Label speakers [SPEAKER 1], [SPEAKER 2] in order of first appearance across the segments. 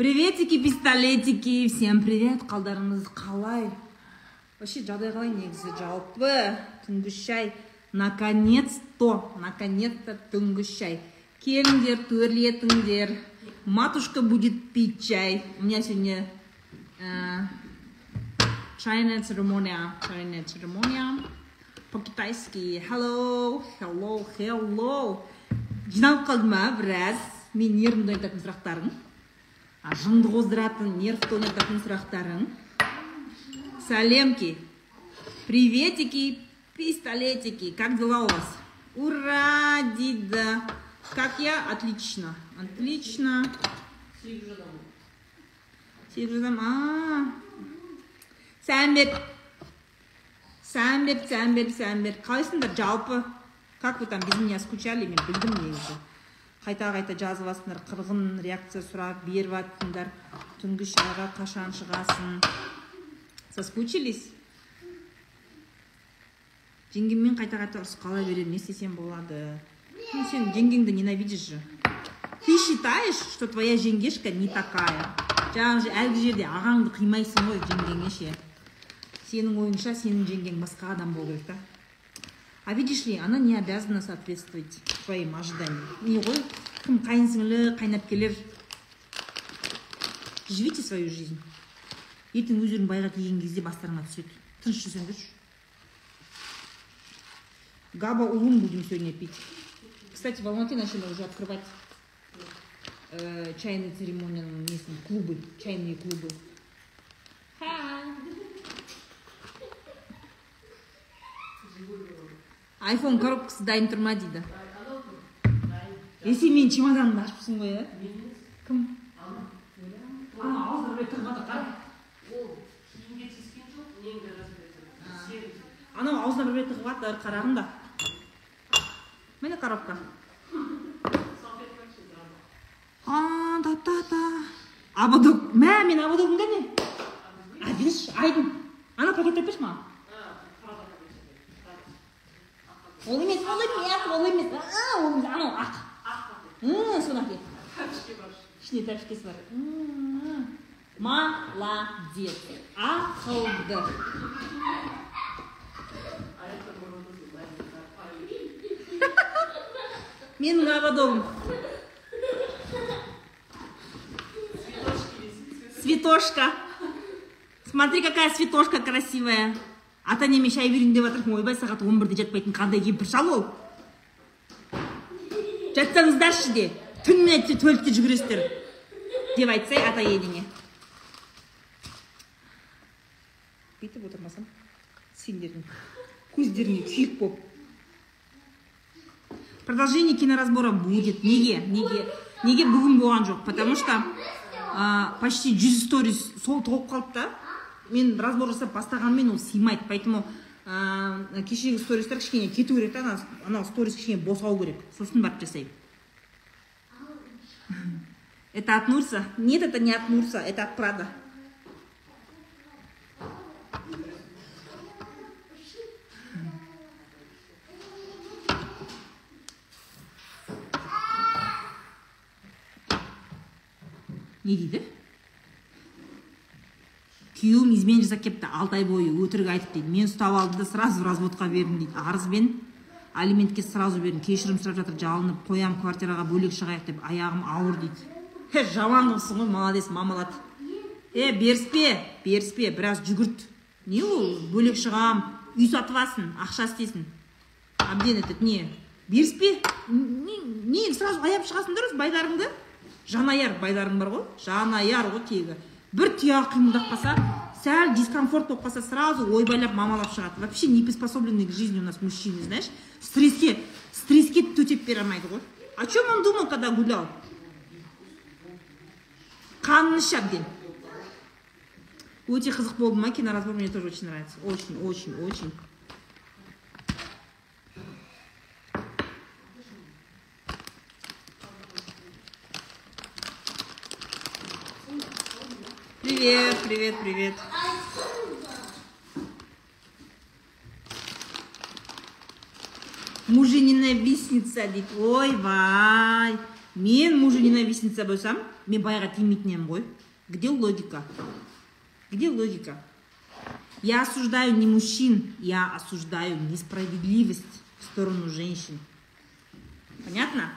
[SPEAKER 1] приветики пистолетики. Всем привет. Қалдарыңыз қалай? Вообще жағдай қалай негізі? Жалпы түнгі шай наконец то наконец то түнгі шай келіңдер төрлетіңдер. Матушка будет пить чай. У меня сегодня э, чайная церемония чайная церемония по-китайски. Hello hello hello. Жиналып қалды ма? Біраз. Мен нервімді ойнататын сұрақтарың жынды қоздыратын нервті ойнататын сұрақтарың сәлемки приветики пистолетики как дела у вас ура дейді как я отлично отлично сегіз жылдам а сәлем бер сәлем бер сәлем бер сәлем бер қалайсыңдар жалпы как вы там без меня скучали мен білдім негізі қайта қайта жазып жатсыңдар қырғын реакция сұрап беріп жатсыңдар түнгі шайға қашан шығасың? Соскучились? Жеңгеммен қайта қайта ұрысып қала беремін не істесем болады? Ну сен жеңгеңді ненавидишь же? Ты считаешь что твоя жеңгешка не такая? Жаңағы әлгі жерде ағаңды қимайсың ғой жеңгеңе ше? Сенің ойыңша сенің жеңгең басқа адам болу керек та. а видишь ли она не обязана соответствовать твоим ожиданиям не ғой кім қайын сіңлі қайнапкелер живите свою жизнь ертең өздерің байға келген кезде бастарыңа түседі тыныш жүрсеңдерші габа улун будем сегодня пить кстати в алмате начали уже открывать э, чайные церемонии несін клубы чайные клубы Айфон коробкасы дайын тұр ма дейді е сен менің чемоданымды ашыпсың ғой иә кім ана қара анау аузына біреу тығып жатыр қарағым да міне коробка а та та та ободок мә менің ободогымда не а берші айдын ана пакетті берші маған ол емес ол емес ол емес а, ол емес анау ақ М, соны әкел ішінде тәпішкесі бар М, молодец ақылды менің ободогым цветошка смотри какая цветошка красивая Ата енеме шай берейін деп жатырсың ойбай сағат он бірде жатпайтын қандай кемпір шал ол? Жатсаңыздаршы де түнімен туалетке жүгіресіздер деп айтсай ата енеңе. Бүйтіп отырмасам сендердің көздеріңе күйік болып. Продолжение киноразбора будет. Неге? Неге? Неге бүгін болған жоқ? Потому что а, почти жүз сторис сол толып қалды да. Мен разбор жасап бастағанмен ол сыймайды. Поэтому ә, кешегі стористер кішкене кету керек та ана анау сторис кішкене босау керек. Сосын барып жасаймын это от нурса? Нет это не от нурса это от прада. Не дейді күйеуім измена жасап келіпті алты ай бойы өтірік айтып дейді. Мен ұстап алдым да сразу разводқа бердім дейді. Арызбен алиментке сразу бердім. Кешірім сұрап жатыр жалынып қоям квартираға бөлек шығайық деп аяғым ауыр дейді. Жаман қызсың ғой молодец мамалат. Е беріспе беріспе біраз жүгірт. Не ол бөлек шығам үй сатып алсын ақша істесін. Әбден этот не беріспе. Не, сразу аяп шығасыңдар өзі байдарыңды. Жанаяр байларың бар ғой. Жанаяр ғой тегі. Бір тұяғы қимылдап қалса сәл дискомфорт болып қалса сразу ойбайлап мамалап шығады вообще не приспособленный к жизни у нас мужчины знаешь. Стресске стресске төтеп бере алмайды ғой. О чем он думал когда гулял? Қанын іші әбден өте қызық болды ма киноразбор мне тоже очень нравится. Очень очень очень. Привет, привет, привет. мужененавистница дейді ойбай мен мужененавистница болсам мен байға тимейтін едім ғой где логика где логика я осуждаю не мужчин я осуждаю несправедливость в сторону женщин понятно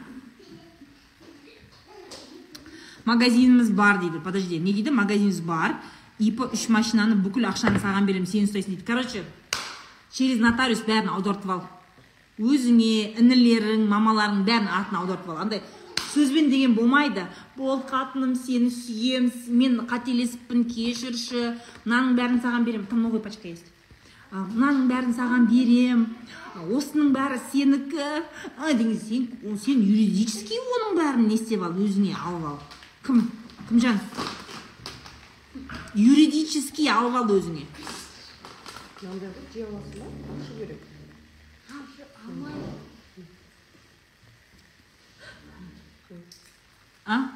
[SPEAKER 1] Магазиніміз бар дейді. Подожди не дейді? Магазиніміз бар. Ипі үш машинаны бүкіл ақшаны саған беремін сен ұстайсың дейді. Короче через нотариус бәрін аудартып ал. Өзіңе інілерің мамаларың бәрін атын аудартып ал. Андай сөзбен деген болмайды. Бол қатыным сені сүйемін мен қателесіппін кешірші. Мынаның бәрін саған беремін. Там новый пачка есть. Мынаның бәрін саған берем. Осының бәрі сенікі. Деген сен сен юридически оның бәрін не істеп ал өзіңе алып ал. Кім? Кімжан? Юридически алып ал өзіңе.
[SPEAKER 2] Керек
[SPEAKER 1] а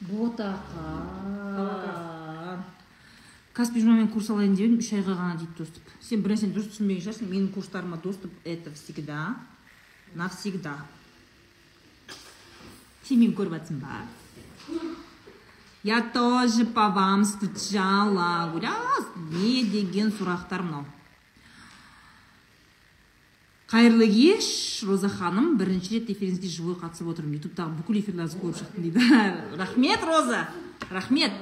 [SPEAKER 1] ботақан каспий журналмен курс алайын деп едім үш айға ғана дейді доступ сен бір нәрсені дұрыс түсінбеген шығарсың менің курстарыма доступ это всегда навсегда. Мені көріп ба я тоже по вам скучала ужас не деген сұрақтар мынау қайырлы кеш роза ханым бірінші рет эфиріңізге живой қатысып отырмын ютубтағы бүкіл эфирлеріңізді көріп шықтым дейді рахмет роза рахмет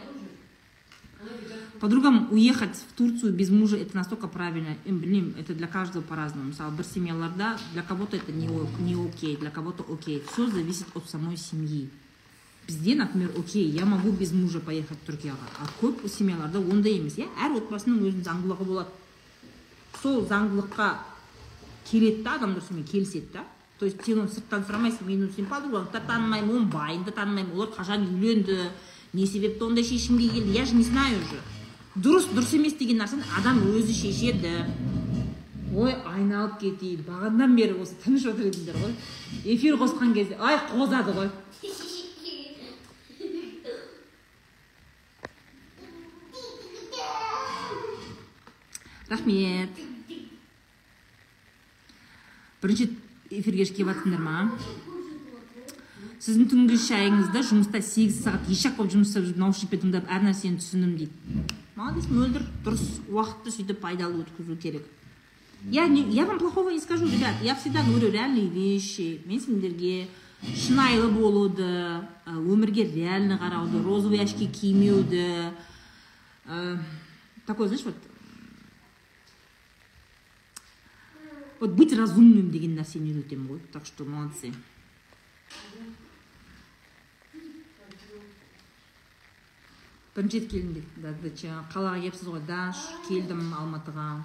[SPEAKER 1] подругам уехать в Турцию без мужа это настолько правильно. Блин это для каждого по-разному. Мысалы бір семьяларда для кого-то это не, не окей для кого-то окей. Все зависит от самой семьи. Бізде например окей я могу без мужа поехать түркияға а көп семьяларда ондай емес. Иә әр отбасының өзінің заңдылығы болады. Сол заңдылыққа келеді да адамдар сонымен келіседі да. То есть сен оны сырттан сұрамайсың мен оны сенің подругаңды да танымаймын оның байын да танымаймын. Олар қашан үйленді не себепті ондай шешімге келді? Я же не знаю уже. Дұрыс дұрыс емес деген нәрсені адам өзі шешеді. Ой айналып кетейін. Бағанадан бері осы тыныш отыр едіңдер ғой. Эфир қосқан кезде ай қозады ғой. Рахмет. Бірінші эфирге келіп жатсыңдар ма? Сіздің түнгі шайыңызда жұмыста сегіз сағат ешақ болып жұмыс жасап жүріп наушникпен тыңдап әр нәрсені түсіндім дейді. Молодец мөлдір дұрыс уақытты сөйтіп пайдалы өткізу керек. Я, не, я вам плохого не скажу ребят. Я всегда говорю реальные вещи. Мен сендерге шынайлы болуды ә, өмірге реально қарауды розовый очки кимеуді ә, такой знаешь вот вот быть разумным деген нәрсені үйретемін ғой. Так что молодцы. Бірінші рет келдім дейді жаңағы қалаға келіпсіз ғой даш келдім алматыға.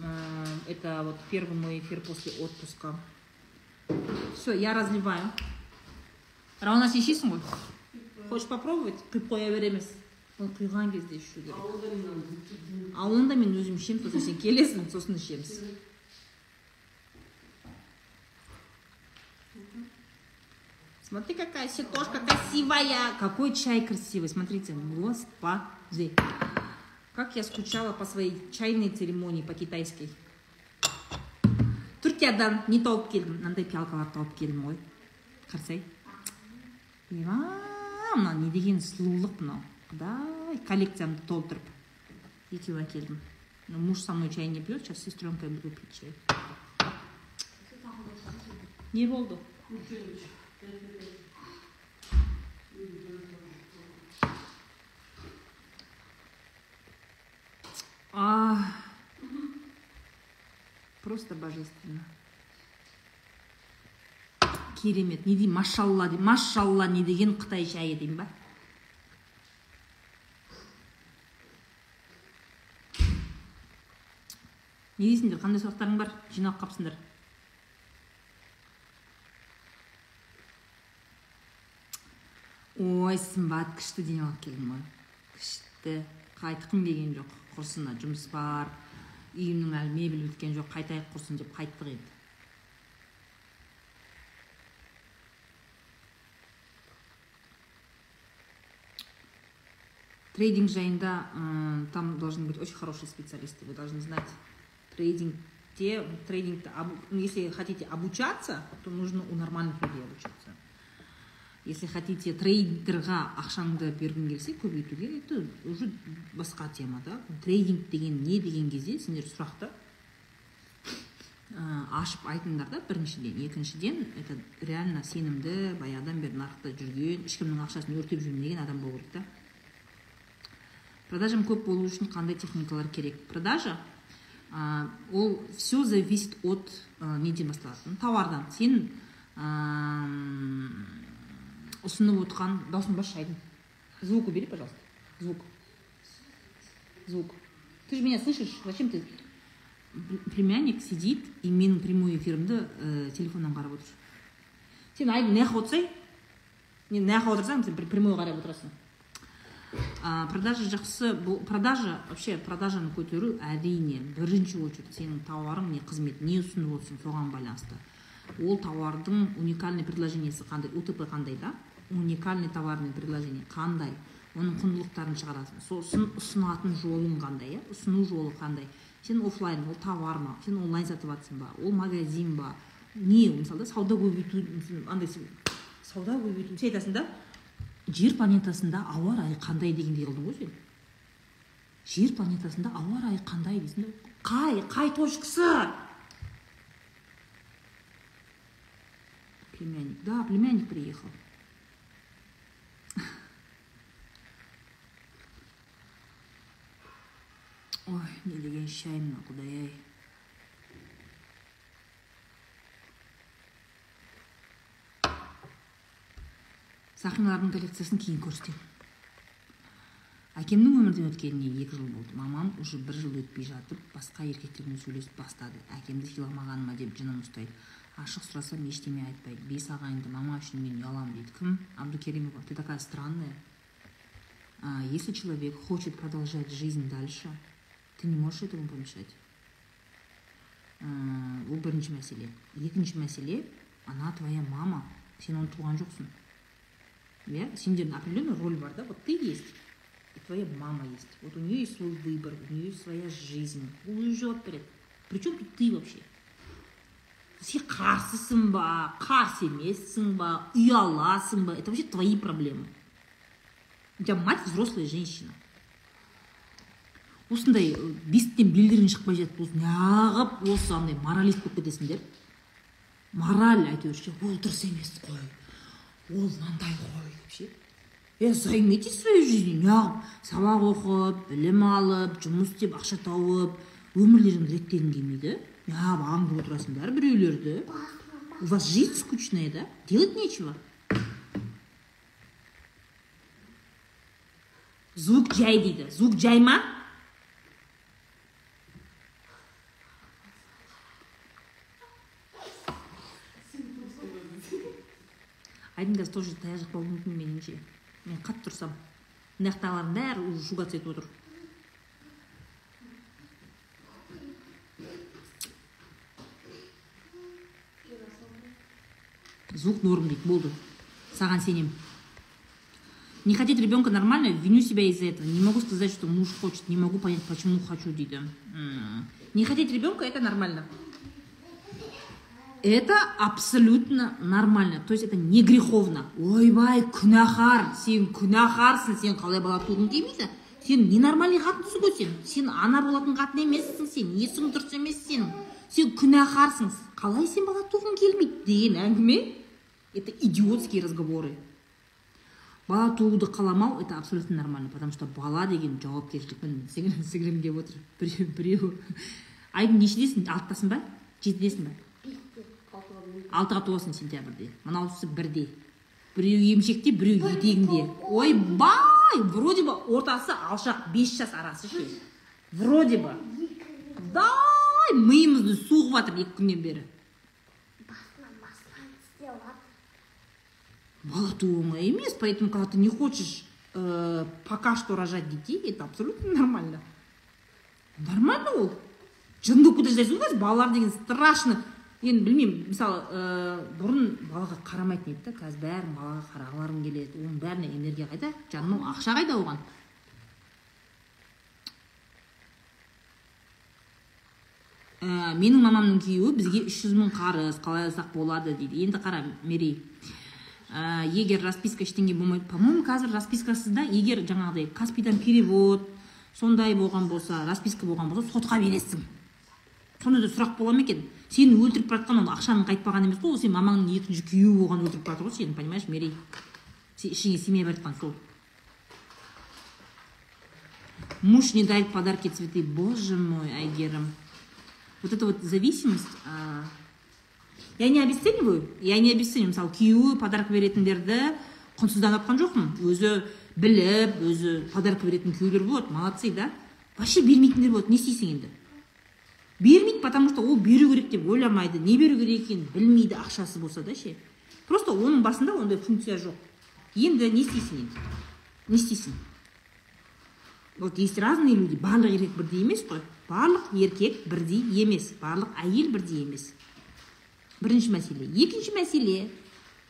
[SPEAKER 1] Э, это вот первый мой эфир после отпуска. Все я разливаю. Рауна сен ішесің ғой? Хочешь попробовать? Құйып қоя бер емес оны құйған кезде ішу керек. Ал онда мен өзім ішемін сосын сен келесің сосын ішеміз. Смотри, какая ситошка красивая. Какой чай красивый. Смотрите, господи. Как я скучала по своей чайной церемонии по-китайской. түркиядан не тауып келдім мынандай пиалкалар тауып келдім ғой қарасай мына не деген сұлулық мынау құдай коллекциямды толтырып екеу әкелдім Но муж со мной чай не пьет сейчас с сестренкой буду пить чай не болды А, просто божественно. Керемет. Не деймін машалла деймін. Машалла не деген қытай шайы деймін ба? Не дейсіңдер қандай сұрақтарың бар? Жинап қалыпсыңдар ой сымбат күшті демалып алып келдім ғой күшті. Қайтқым келген жоқ. Құрсын жұмыс бар. Үйімнің әлі мебель біткен жоқ. Қайтайық құрсын деп қайттық енді. Трейдинг жайында м, там должны быть очень хорошие специалисты вы должны знать. Трейдинг те трейдингті если хотите обучаться то нужно у нормальных людей обучаться. Если хотите трейдерға ақшаңды бергің келсе көбейтуге это уже басқа тема да? Трейдинг деген не деген кезде сендер сұрақты ашып айтыңдар да біріншіден. Екіншіден это реально сенімді баяғыдан бері нарықта жүрген ешкімнің ақшасын өртеп жүрмеген адам болу керек та. Продажам көп болу үшін қандай техникалар керек? Продажа ол все зависит от ә, неден басталады товардан. Сен ұсынып отқан дауысын басшы айдын звук убери пожалуйста. Звук. Звук. Ты же меня слышишь? Зачем ты? Племянник сидит и менің прямой эфирімді ә, телефоннан қарап отыр сен айдын мына жаққа отырсай мен мына жаққа отырсам сен пр- прямой қарап отырасың а, продажа жақсы бұл продажа вообще продажаны көтеру әрине бірінші очередь сенің тауарың не қызмет не ұсынып отырсың соған байланысты. Ол тауардың уникальный предложениесі қандай утп қандай да? Уникальный товарный предложение. Қандай? Оның құндылықтарын шығарасың. Сосын ұсынатын жолың қандай иә? Ұсыну жолы қандай? Сен офлайн ол товар ма? Сен онлайн сатып жатрсың ба? Ол магазин ба? Не мысалы да сауда көбейту андай сауда көбейту сен айтасың да жер планетасында ауа райы қандай дегендей қылдың ғой сен. Жер планетасында ауа райы қандай дейсің да қай қай точкасы? Племянник. Да племянник приехал. Ой не деген шай мына құдай ай сақиналардың коллекциясын кейін көрсетемін әкемнің өмірден өткеніне екі жыл болды мамам уже бір жыл өтпей жатып басқа еркектермен сөйлесіп бастады әкемді сыйламағаныма деп жыным ұстайды ашық сұрасам ештеме айтпайды бес ағайынды мама үшін мен ұяламын дейді кім абдукеримова ты такая странная а, если человек хочет продолжать жизнь дальше ты не можешь этому помешать А, ол бірінші мәселе екінші мәселе она твоя мама сен оны туған жоқсың иә сендердің определенный роль бар да? Вот ты есть и твоя мама есть. Вот у нее есть свой выбор у нее есть своя жизнь. Ол өзі жауап береді причем тут ты вообще? Сен қарсысың ба қарсы емессің ба ұяласың ба это вообще твои проблемы. У тебя мать взрослая женщина. Осындай ы, бесіктен белдерің шықпай жатып осы. Неғып осы андай моралист болып кетесіңдер. Мораль әйтеуір ше ол дұрыс емес қой. Ол мынандай ғой деп ше. Е займитесь своей жизнью. Неғып сабақ оқып білім алып жұмыс істеп ақша тауып өмірлеріңді реттегің келмейді. Неғып аңдып отырасыңдар біреулерді. У вас жизнь скучная да? Делать нечего. Звук жай дейді. Звук жай ма айдын қазір тоже таяқ жықпауы мүмкін меніңше мен қатты тұрсам мына жақтағылардың бәрі уже шугаться етіп отыр звук норм дейді болды саған сенемін не хотеть ребенка нормально виню себя из-за этого. Не могу сказать что муж хочет не могу понять почему хочу дейді не хотеть ребенка это нормально. Это абсолютно нормально. То есть это не греховно. Ойбай күнәһар сен күнәһарсың сен қалай бала туғың келмейді? Сен ненормальный қатынсың ғой сен. Сен ана болатын қатын емессің сен есің дұрыс емес сенің сен күнәһарсың қалай сен бала туғың келмейді деген әңгіме? Это идиотские разговоры. Бала тууды қаламау это абсолютно нормально потому что бала деген жауапкершілік міне сіңілім сіңілім деп отыр. Біреу біреу айдың нешедесің алтыдасың ба? Жетідесің ба? Алтыға толасың сентябрьде. Мынауысы бірде. Біреу емшекте біреу етегінде. Ойбай вроде бы ортасы алшақ бес жас арасы ше вроде бы. Дай миымызды соғып жатыр екі күннен бері. Бала туу оңай емес поэтому когда ты не хочешь э, пока что рожать детей это абсолютно нормально. Нормально ол жынды кете жаздайсың ғой қазір балалар деген страшно енді білмеймін мысалы ә, бұрын балаға қарамайтын еді да қазір бәрін балаға қарағыларың келеді оның бәріне энергия қайда? Жаным ақша қайда оған? Ә, менің мамамның күйеуі бізге үш жүз мың қарыз қалай алсақ болады дейді. Енді қара мерей. Ә, егер расписка ештеңе болмайды по моему қазір распискасызда егер жаңағыдай каспийдан перевод сондай болған болса расписка болған болса сотқа бересің. Сондай да сұрақ бола ма екен? Сені өлтіріп бара жатқан ол ақшаның қайтпаған емес қой ол. Сенің мамаңның екінші күйеуі болған өлтіріп бара жатыр ғой. Сені понимаешь мерей. Сен ішіңе сыймай бара жатқан сол. Муж не дарит подарки цветы. Боже мой әйгерім вот эта вот зависимость а, я не обесцениваю. Я не обесцениваю. Мысалы күйеуі подарок беретіндерді құнсызданып жатқан жоқпын. Өзі біліп өзі подарок беретін күйеулер болады. Молодцы да? Вообще бермейтіндер болады. Не істейсің енді? Бермейді потому что ол беру керек деп ойламайды. Не беру керек екенін білмейді ақшасы болса да ше. Просто оның басында ондай функция жоқ. Енді не істейсің енді? Не істейсің? Вот есть разные люди. Барлық еркек бірдей емес қой. Барлық еркек бірдей емес. Барлық әйел бірдей емес. Бірінші мәселе. Екінші мәселе.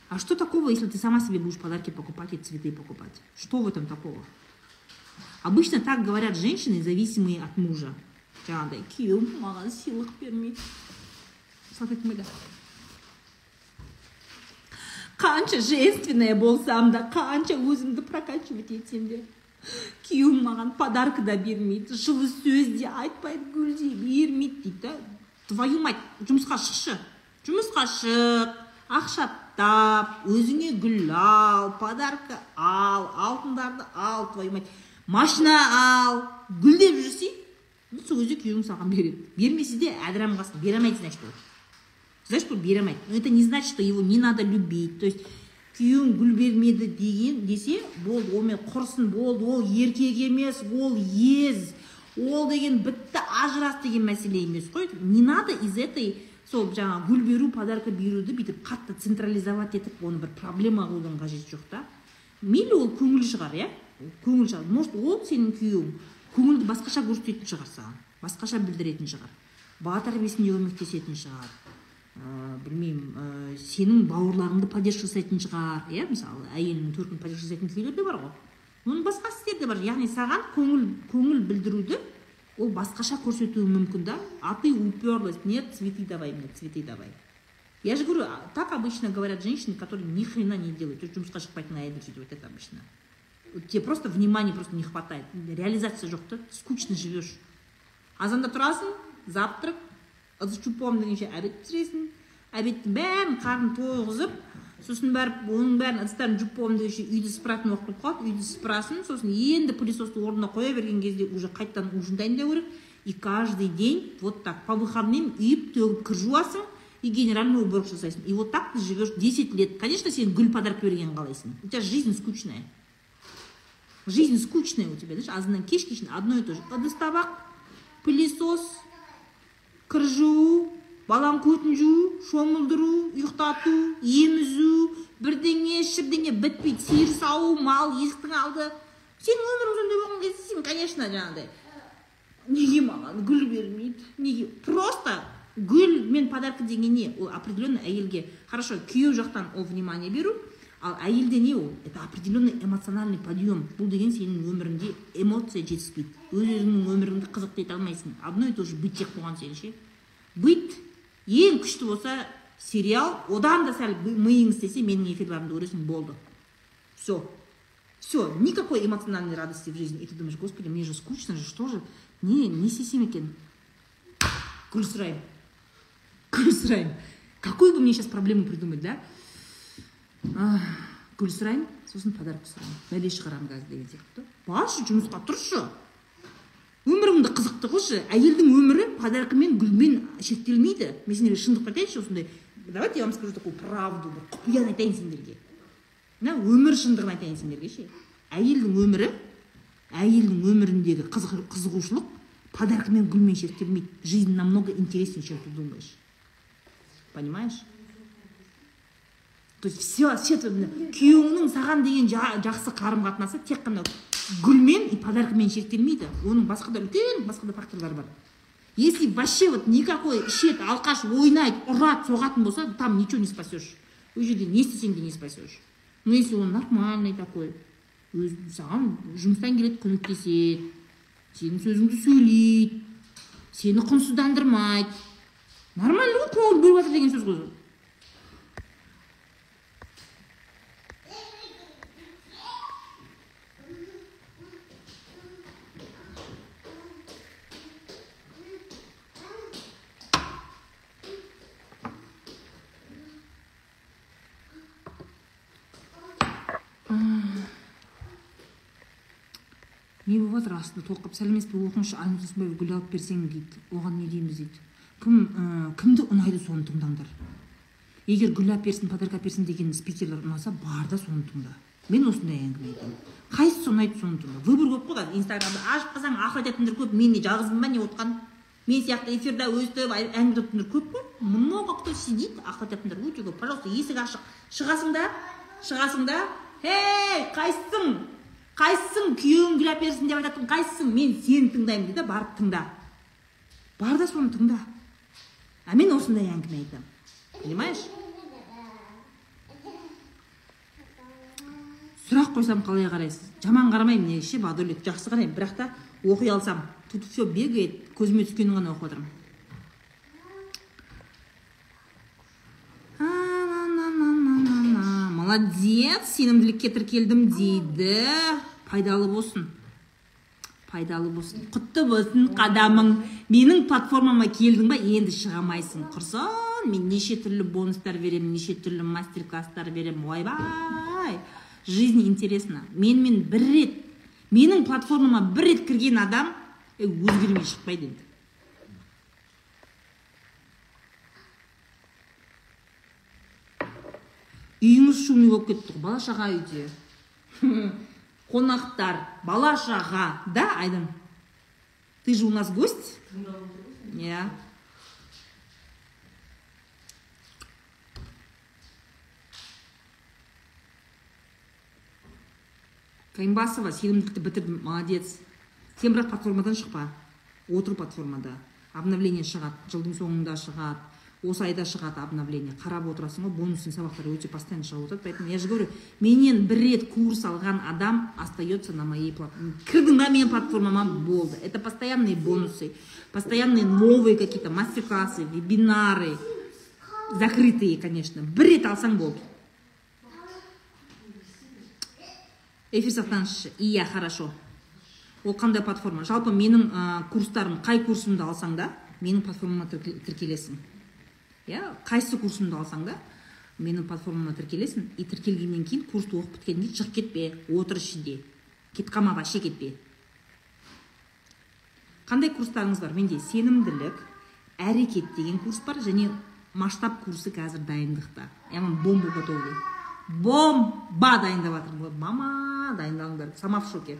[SPEAKER 1] А что такого если ты сама себе будешь подарки покупать и цветы покупать? Что в этом такого? Обычно так говорят женщины зависимые от мужа. Жаңағыдай күйеуім маған сыйлық бермейді салт етмейді қанша женственная болсам да қанша өзімді прокачивать етсем де күйеуім маған подарка да бермейді жылы сөз де айтпайды гүл де бермейді дейді да твою мать жұмысқа шықшы жұмысқа шық ақша тап өзіңе гүл ал подарка ал алтындарды ал твою мать машина ал гүлдеп жүрсей сол кезде күйеуің саған береді. Бермесе де әдірам қалсын бере алмайды значит ол. Знаешь что бере алмайды. Но это не значит что его не надо любить. То есть күйеуің гүл бермеді деген десе болды онымен құрсын болды ол еркек емес ол ез. Ол деген бітті ажырас деген мәселе емес қой. Не надо из этой сол жаңағы гүл беру подарка беруді бүйтіп қатты централизовать етіп оны бір проблема қылудың қажеті жоқ та. Мейлі ол көңіл шығар иә? Көңіл шығар. Может ол сенің күйеуің көңілді басқаша көрсететін шығар саған. Басқаша білдіретін шығар. Бала тәрбиесінде көмектесетін шығар. Ә, білмеймін ә, сенің бауырларыңды поддержка жасайтын шығар. Иә мысалы әйелінің төркінін поддержка жасайтын күйеулер де бар ғой. Оның басқа істер де бар. Яғни саған көңіл көңіл білдіруді ол басқаша көрсетуі мүмкін да. А ты уперлась нет цветы давай мне цветы давай. Я же говорю так обычно говорят женщины которые ни хрена не делают. Жұмысқа шықпайтын әйелдер сөйтіп айтады обычно. Тебе просто внимания просто не хватает. Реализация жоқ та скучно живешь. Азанда тұрасың завтрак ыдыс чупом дегенше обед пісіресің обедтің бәрін қарнын тойғызып сосын барып оның бәрін ыдыстарын жуып болғаннан дегенше үйді сыпыратын уақыт болып қалады. Үйді сыпырасың сосын енді пылесосты орнына қоя берген кезде уже қайтадан ужин дайындау керек. И каждый день вот так по выходным үйіп төгіп кір жуасың и генеральный уборку жасайсың. И вот так ты живешь 10 лет. Конечно сен гүл подарок берген қалайсың. У тебя жизнь скучная. Жизнь скучная у тебя знаешь азаннан кешке шейін одно и то же. Ыдыс табақ пылесос кір жуу баланың көтін жуу шомылдыру ұйықтату емізу бірдеңе шірдеңе бітпейді сиыр сауу мал есіктің алды. Сенің өмірің сондай болған кезде сен конечно жаңағыдай неге маған гүл бермейді неге? Просто гүл мен подарка деген не ол определенный әйелге хорошо күйеу жақтан ол внимание беру. Ал әйелде не ол? Это определенный эмоциональный подъем. Бұл деген сенің өміріңде эмоция жетіспейді. Өз өзіңнің өміріңді қызықты ете алмайсың. Одно и то же. Быт жек болған сен ше. Быт ең күшті болса сериал. Одан да сәл миың істесе менің эфирлерімді көресің. Болды. Все все никакой эмоциональной радости в жизни. И ты думаешь господи мне же скучно же. Что же? Не не істесем екен. Гүл сұраймын гүл сұраймын какую бы мне сейчас проблему придумать да? Гүл сұраймын сосын подарок сұраймын. Бәле шығарамын қазір деген сияқты. Баршы жұмысқа тұршы. Өміріңді қызықты қылшы. Әйелдің өмірі подаркамен гүлмен шектелмейді. Мен сендерге шындық айтайыншы осындай. Давайте я вам скажу такую правду бір құпияны айтайын сендерге. Мына өмір шындығын айтайын сендерге ше. Әйелдің өмірі әйелдің өміріндегі қызығушылық подаркамен гүлмен шектелмейді. Жизнь намного интереснее чем ты думаешь. Понимаешь? То есть все все күйеуіңнің саған деген жақсы қарым қатынасы тек қана гүлмен и подаркамен шектелмейді. Оның басқа да үлкен басқа да факторлары бар. Если вообще вот никакой ішеді алқаш ойнайды ұрады соғатын болса там ничего не спасешь. Ол жерде не істесең де не спасешь. Но если он нормальный такой өз саған жұмыстан келеді көмектеседі сенің сөзіңді сөйлейді сені құнсыздандырмайды. Нормально ғой көңіл бөліп жатыр деген сөз ғой не болып жатыр астында толқып сәлеметсіз бе оқыңызшы айнұр гүл алып берсең дейді оған не дейміз дейді. Кім ә, кімді ұнайды соны тыңдаңдар? Егер гүл алып берсін алып берсін деген спикерлер ұнаса бар да соны тыңда. Мен осындай әңгіме айтамын. Қайсысы ұнайды соны тыңда? Выбор көп қой қазір инстаграмда. Ашып қалсаң ақыл айтатындар көп мен не жалғызбын ба не отқан? Мен сияқты эфирда өстіп әңгіме айтатындар көп қой много кто сидит ақыл айтатындар өте көп. Пожалуйста есік ашық. Шығасың да? Шығасың да? Ей қайсысың? Қайсысың күйеуің гүл алып берсін деп айтатын қайсысың мен сені тыңдаймын дейді барып тыңда. Бар да соны тыңда. А мен осындай әңгіме айтамын понимаешь? Сұрақ қойсам қалай қарайсыз? Жаман қарамаймын негізі ше жақсы қараймын. Бірақ та оқи алсам тут все бегает көзіме түскенін ғана оқып отырмын. Молодец сенімділікке тіркелдім дейді. Пайдалы болсын. Пайдалы болсын. Құтты болсын қадамың. Менің платформама келдің ба? Енді шыға алмайсың құрсын мен неше түрлі бонустар беремін неше түрлі мастер класстар беремін ойбай. Жизнь интересна. Менімен бір рет менің платформама бір рет кірген адам е, өзгермей шықпайды енді. Үйіңіз шумный болып кетті ғой бала шаға үйде. Қонақтар бала шаға да айдын? Ты же у нас гость? Иә. Каймбасова сенімділікті бітірдім молодец. Сен бірақ платформадан шықпа. Отыр платформада. Обновление шығады жылдың соңында шығады. Осы айда шығады обновление. Қарап отырасың ғой бонусный сабақтар өте постоянно шығып отырады. Поэтому я же говорю менен бір рет курс алған адам остается на моей платформе кірдің ба менің платформама болды. Это постоянные бонусы постоянные новые какие то мастер классы вебинары закрытые конечно. Бір рет алсаң болды. Эфир сақтаңызшы иә хорошо. Ол қандай платформа? Жалпы менің ә, курстарым қай курсымды алсаң да менің платформама тірке- тіркелесің. Иә қайсы курсымды алсаң да менің платформама тіркелесің и тіркелгеннен кейін курсты оқып біткеннен кейін шығып кетпе отыр ішінде. Кетіп қалма вообще кетпе. Қандай курстарыңыз бар менде сенімділік әрекет деген курс бар және масштаб курсы қазір дайындықта. Яғни бомба готовый бомба дайындап жатырмын. Мама дайындалыңдар. Сама в шоке.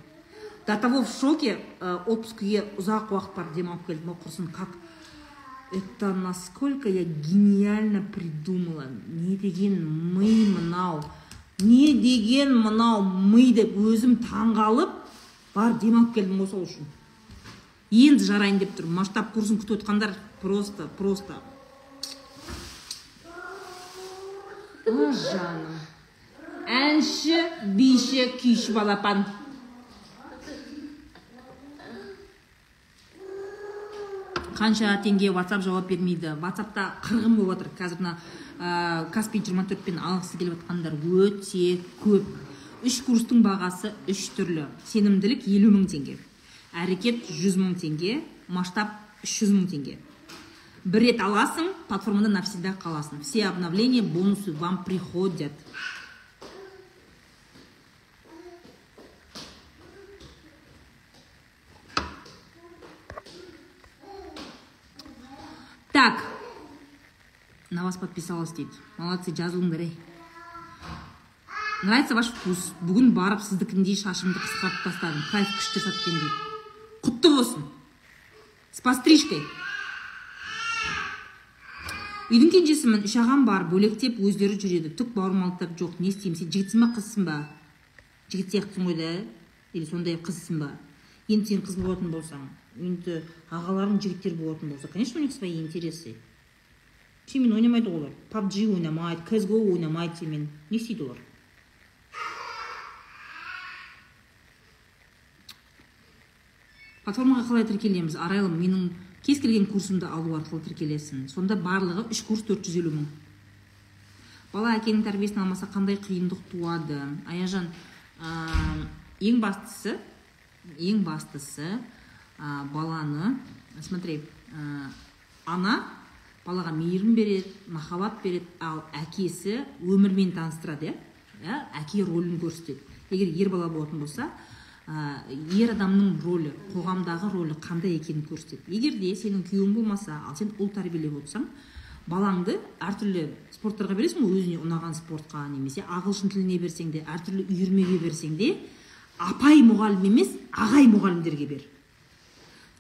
[SPEAKER 1] До того в шоке ә, отпускіге ұзақ уақыт барып демалып келдім. Ғой құрсын как это насколько я гениально придумала. Не деген ми мынау. Не деген мынау. Ми деп өзім таңғалып барып демалып келдім ғой сол үшін енді жарайын деп тұрмын масштаб курсын күтіп отқандар просто просто. О жаным. Әнші биші күйші балапан. Қанша теңге ватсап жауап бермейді? Ватсапта қырғын болып жатыр қазір мына ә, каспи жиырма төртпен алғысы келіп жатқандар өте көп. Үш курстың бағасы үш түрлі. Сенімділік елу мың теңге әрекет жүз мың теңге масштаб үш жүз мың теңге. Бір рет аласың платформада навсегда қаласың. Все обновления бонусы вам приходят. Так. На вас подписалась дейді молодцы жазылыңдар ей нравится ваш вкус. Бүгін барып сіздікіндей шашымды қысқартып тастадым кайф күшті саткен дейді құтты болсын с пострижкой үйдің кенжесімін үш ағам бар бөлектеп өздері жүреді. Түк бауырмалдықтар жоқ не істеймін сен? Жігітсің ба қызсың ба? Жігіт сияқтысың ғой да или сондай қызсың ба? Енді сен қыз болатын болсаң. Енді ағаларың жігіттер болатын болса конечно у них свои интересы. Сенімен ойнамайды ғой олар? пабг ойнамайды ксго ойнамайды сенімен не істейді олар. Платформаға қалай тіркелеміз? Арайлым менің кез келген курсымды алу арқылы тіркелесің сонда барлығы үш курс төрт жүз елу мың. Бала әкенің тәрбиесін алмаса қандай қиындық туады? Аяжан ә, ең бастысы ең бастысы баланы смотри ана балаға мейірім береді махаббат береді ал әкесі өмірмен таныстырады иә? Иә әке рөлін көрсетеді. Егер ер бала болатын болса ә, ер адамның рөлі қоғамдағы рөлі қандай екенін көрсетеді. Егер де сенің күйеуің болмаса ал сен ұл тәрбиелеп отырсаң балаңды әртүрлі спорттарға бересің ғой өзіне ұнаған спортқа немесе ағылшын тіліне берсең де әртүрлі үйірмеге берсең де апай мұғалім емес ағай мұғалімдерге бер.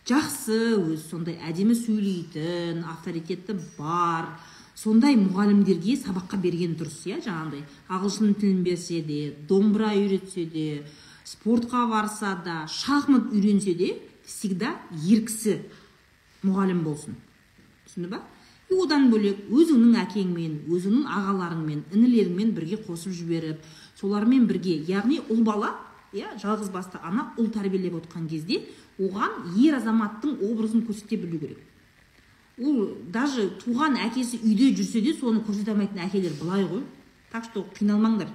[SPEAKER 1] Жақсы өзі сондай әдемі сөйлейтін авторитеті бар сондай мұғалімдерге сабаққа берген дұрыс иә жаңағыдай ағылшын тілін берсе де домбыра үйретсе де спортқа барса да шахмат үйренсе де всегда ер кісі мұғалім болсын. Түсінді ба? И одан бөлек өзіңнің әкеңмен өзіңнің ағаларыңмен інілеріңмен бірге қосып жіберіп солармен бірге яғни ұл бала иә жалғыз басты ана ұл тәрбиелеп отқан кезде оған ер азаматтың образын көрсете білу керек. Ол даже туған әкесі үйде жүрсе де соны көрсете алмайтын әкелер былай ғой. Так что қиналмаңдар.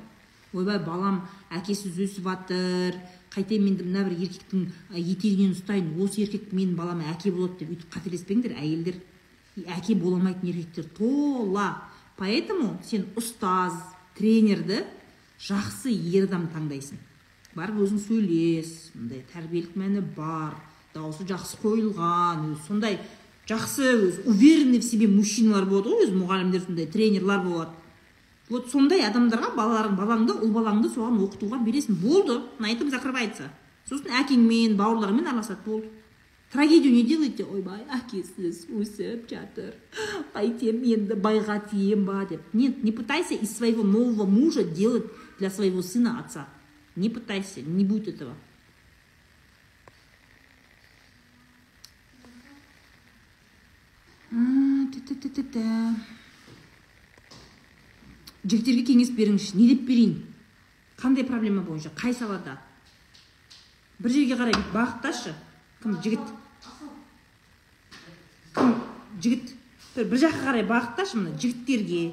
[SPEAKER 1] Ойбай балам әкесіз өсіп жатыр қайтейін мен мына бір еркектің етегінен ұстайын. Осы еркек менің балама әке болады деп өйтіп қателеспеңдер әйелдер. Әке бола алмайтын еркектер тола. Поэтому сен ұстаз тренерді жақсы ер адам таңдайсың. Барып өзің сөйлес мындай тәрбиелік мәні бар дауысы жақсы қойылған сондай жақсы өзі уверенный в себе мужчиналар болады ғой өзі мұғалімдер сондай тренерлар болады. Вот сондай адамдарға балаларың балаңды ұл балаңды соған оқытуға бересің. Болды на этом закрывается. Сосын әкеңмен бауырларыңмен араласады болды. Трагедию не делайте. Ойбай әкесіз өсіп жатыр. Қайтем енді байға тием ба деп. Нет не пытайся из своего нового мужа делать для своего сына отца. Не пытайся не будет этого. Жігіттерге кеңес беріңізші не деп берейін? Қандай проблема бойынша? Қай салада? Бір жерге қарай бағытташы. Кім жігіт? жігіт? Бір жаққа қарай бағытташы мына жігіттерге.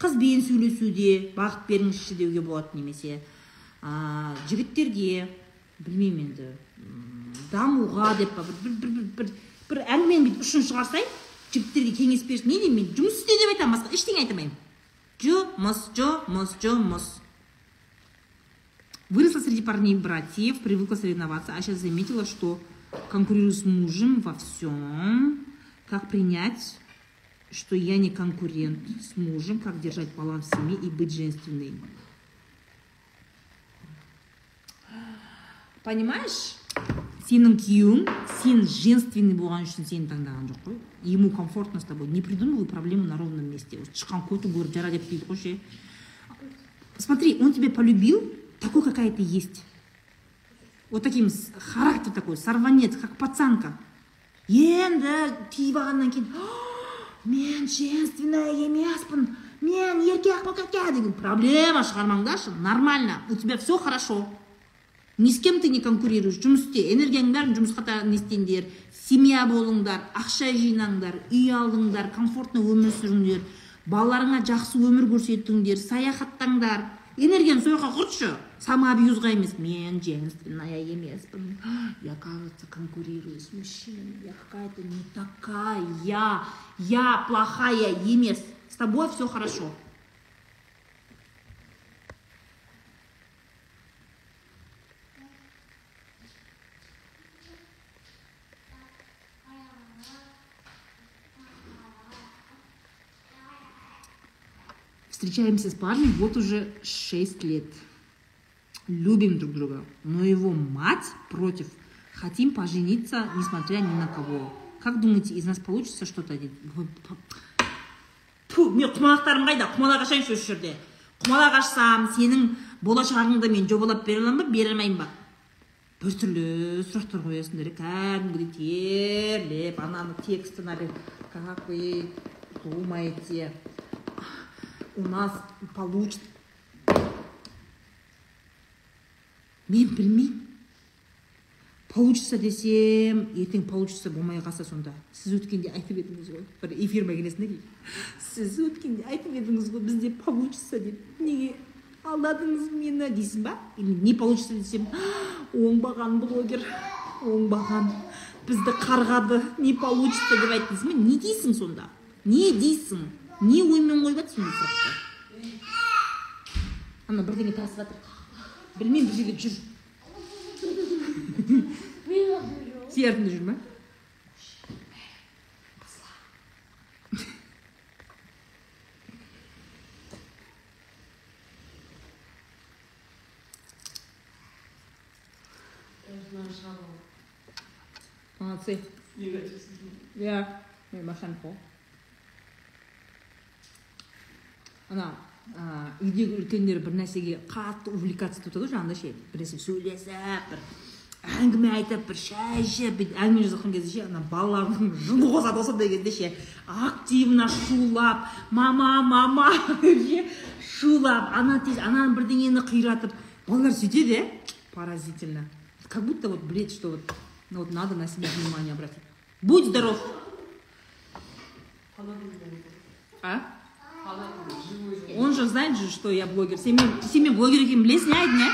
[SPEAKER 1] Қызбен сөйлесуде бағыт беріңізші деуге болады немесе. Ә, жігіттерге білмеймін енді. Дамуға деп па бір бір бір бір, бір әңгіменің бүйтіп ұшын шығарсайын жігіттерге кеңес берші. Не деймін мен? Жұмыс істе деп айтамын басқа ештеңе айта алмаймын. Жұмыс жұмыс жұмыс. Выросла среди парней братьев, привыкла соревноваться, а сейчас заметила, что конкурирую с мужем во всем, Как принять, что я не конкурент с мужем, как держать баланс в семье и быть женственной. Понимаешь? сенің күйеуің сен женственный болған үшін сені таңдаған жоқ қой ему комфортно с тобой не придумывай проблему на ровном месте шыққан көтің көріп жара деп дейді ғой смотри он тебя полюбил такой какая ты есть вот таким характер такой сорванец как пацанка енді тиіп алғаннан кейін мен женственная емеспін мен еркекпін деген проблема шығармаңдаршы нормально у тебя все хорошо ни с кем ты не конкурируешь. Жұмыс істе. Энергияңның бәрін жұмысқа не істеңдер семья болыңдар ақша жинаңдар үй алыңдар комфортно өмір сүріңдер балаларыңа жақсы өмір көрсетіңдер саяхаттаңдар. Энергияны сол жаққа құртшы самоабьюзға емес. Мен женственная емеспін. Я кажется конкурирую с мужчинами. Я какая то не такая. Я плохая емес. С тобой все хорошо. Встречаемся с парнем вот уже 6 лет. любим друг друга, но его мать против. Хотим пожениться, несмотря ни на кого. Как думаете, из нас получится что-то? Ту, мен құмалақтарым қайда құмалақ ашайыншы осы жерде құмалақ ашсам сенің болашағыңды мен жобалап бере аламын ба бере алмаймын ба біртүрлі сұрақтар қоясыңдар кәдімгідей терлеп ананы текстін әлі как вы думаете у нас получится. Мен білмеймін. Получится десем ертең получится болмай қалса сонда. Сіз өткенде айтып едіңіз ғой. Бір эфир мәгінесінде дейді сіз өткенде айтып едіңіз ғой бізде получится деп. Неге? Алдадыңыз мені дейсің ба? Или не получится десем? Оңбаған блогер оңбаған. Бізді қарғады. Не получится деп айтты дейсің ба? Не дейсің сонда? Не дейсің? Не оймен қойып жатрсың ол сұрақты ана бірдеңе тасып жатыр білмеймін бір жерде жүр сен артында жүр ма молодцы. Иә мен машинамды қой ана ә, үйдегі үлкендер бір нәрсеге қатты увлекаться етіп ғой жаңағыдай ше. Бірнәрсе сөйлесіп бір әңгіме айтып бір шай ішіп бүйтіп әңгіме жазып жатқан кезде ше ана балалардың жыны қосады ғой сондай кезде ше. Активно шулап мама мама ше шулап ана тез ананы бірдеңені қиратып. Балалар сөйтеді иә поразительно. Как будто вот біледі что вот ну вот надо на себя внимание обратить. Будь здоров! А? Он же знает же что я блогер. Сен мен блогер екенімді білесің иә айдын иә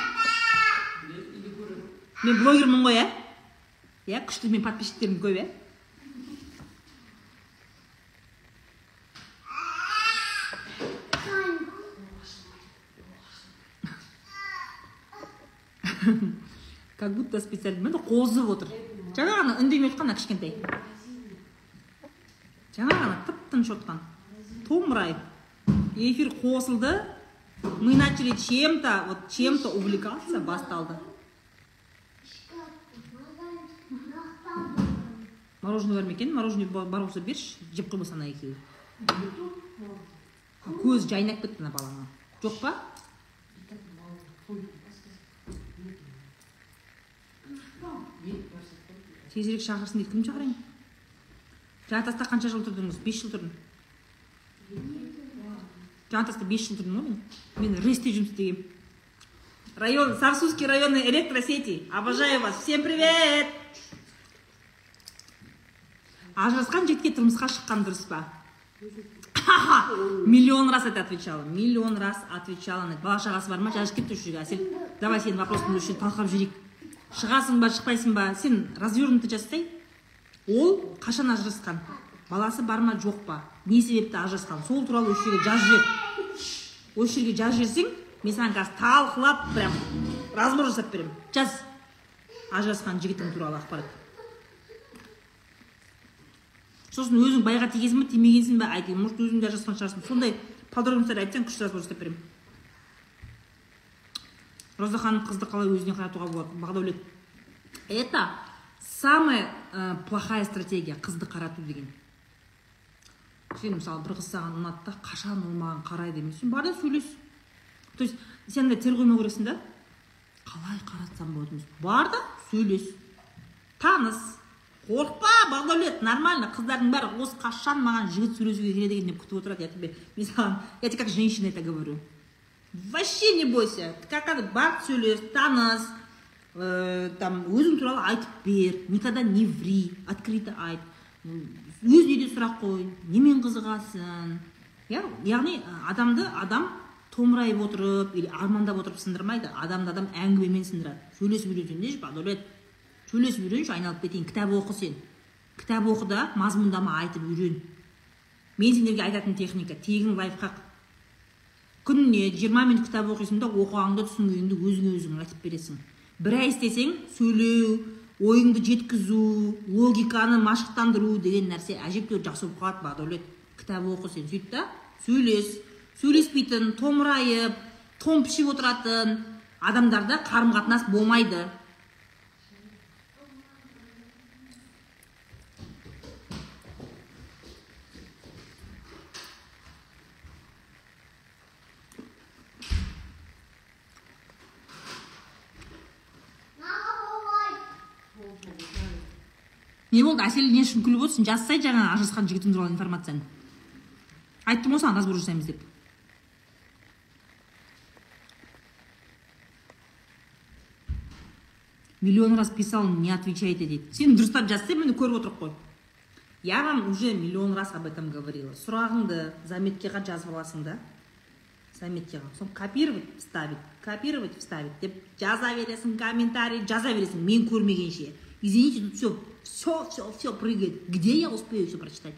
[SPEAKER 1] мен блогермін ғой иә иә күшті менің подписчиктерім көп иә как будто специально. Міне қозып отыр. Жаңа ғана үндемей отқан ана кішкентай. Жаңа ғана тып тыныш отқан. Томырайып эфир қосылды мы начали чем-то вот чем-то увлекаться басталды. Мороженое бар ма екен мороженое бар болса берші жеп қоймаса ана екеуі. Көзі жайнап кетті ана баланың жоқ па? Тезірек шақырсын дейді. Кім шақырайын? Жантаста қанша жыл тұрдыңыз? Бес жыл тұрдым жантаста бес жыл тұрдым ғой мен мен ресте жұмыс істегенмін район сарсузский районный электросети обожаю вас всем привет! Ажырасқан жігітке тұрмысқа шыққан дұрыс па миллион раз это отвечала миллион раз отвечала бала шағасы бар ма жазып кетті осы жерге әсел давай сенің вопросыңды осы жерде талқылап жіберейік шығасың ба шықпайсың ба сен развернутый жасай ол қашан ажырасқан баласы бар ма жоқ па не себепті ажырасқан. Сол туралы осы жерге жазып жібер осы жерге жазып жіберсең мен саған қазір талқылап прям разбор жасап беремін жаз. Ажырасқан жігітің туралы ақпарат. Сосын өзің байға тигенсің ба тимегенсің ба айтайын может өзің де ажырасқан шығарсың. Сондай подробностьтар айтсаң күшті разбор жасап беремін роза ханым қызды қалай өзіне қаратуға болады бақдәулет это самая ә, плохая стратегия қызды қарату деген. Сен мысалы бір қыз саған ұнады да қашан ол маған қарайды емес сен бар да сөйлес. То есть сен андай тер қоймау керексің да? Қалай қаратсам болады емес бар да сөйлес. Таныс. Қорықпа бақдәулет нормально қыздардың бәрі осы қашан маған жігіт сөйлесуге келеді екен? деп күтіп отырады я тебе мен саған я тебе как женщина это говорю. Вообще не бойся. Как надо бар сөйлес таныс ә, там өзің туралы айтып бер. Никогда не ври открыто айт. Өзіне де сұрақ қой немен қызығасың? Иә яғни адамды адам томырайып отырып или армандап отырып сындырмайды. Адамды адам әңгімемен сындырады. Сөйлесіп үйренсеңдерші бақдәулет сөйлесіп үйренші айналып кетейін кітап оқы сен. Кітап оқы да мазмұндама айтып үйрен мен сендерге айтатын техника тегін лайфхак. Күніне жиырма минут кітап оқисың да оқығаныңды түсінгеніңді өзіңе өзің айтып бересің. Бір ай істесең сөйлеу ойыңды жеткізу логиканы машықтандыру деген нәрсе әжептәуір жақсы болып қалады бақдәулет кітап оқы сен сөйт та. Сөйлес. Сөйлеспейтін томырайып томпішіп отыратын адамдарда қарым қатынас болмайды. Не болды әсел не үшін күліп отырсың жазсай жаңа ажырасқан жігітің туралы информацияны. Айттым ғой саған разбор жасаймыз деп. Миллион раз писал не отвечаете дейді сен дұрыстап жазсаң міне көріп отырмық қой. Я вам уже миллион раз об этом говорила. Сұрағыңды заметкеға жазып аласың да. Заметкеға. Сосын копировать вставить копировать вставить деп жаза бересің комментарий жаза бересің. Мен көрмегенше. Извините тут все все все все прыгает. Где я успею все прочитать?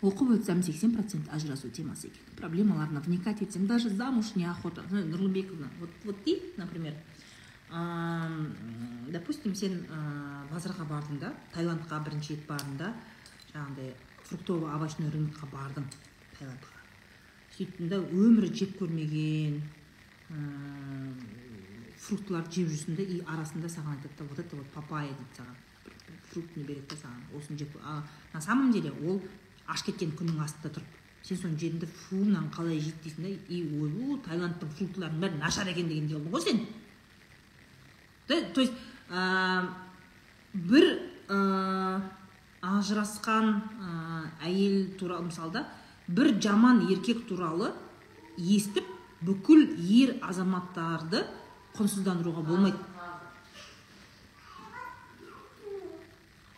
[SPEAKER 1] Оқып өтсем сексен процент ажырасу темасы екен проблемаларына вникать етсем даже замуж неохота. Нұрлыбековна вот вот ты например допустим сен ә, базарға бардың да? Таиландқа бірінші рет бардың да? Жаңағыдай фруктово овощной рынокқа бардың таиландқа сөйттің да өмірі жеп көрмеген фруктыларды жеп жүрсің да и арасында саған айтады да вот это вот папайя дейді саған. Фруктыны береді да саған. Осыны жеп а на самом деле ол аш кеткен күннің астында тұрып сен соны жедің да фу мынаны қалай жейді дейсің да и ойбу таиландтың фруктыларының бәрі нашар екен дегендей болдың ғой сен. Да то есть ә, бір ә, ажырасқан ә, әйел туралы мысалы да бір жаман еркек туралы естіп бүкіл ер азаматтарды құнсыздандыруға болмайды.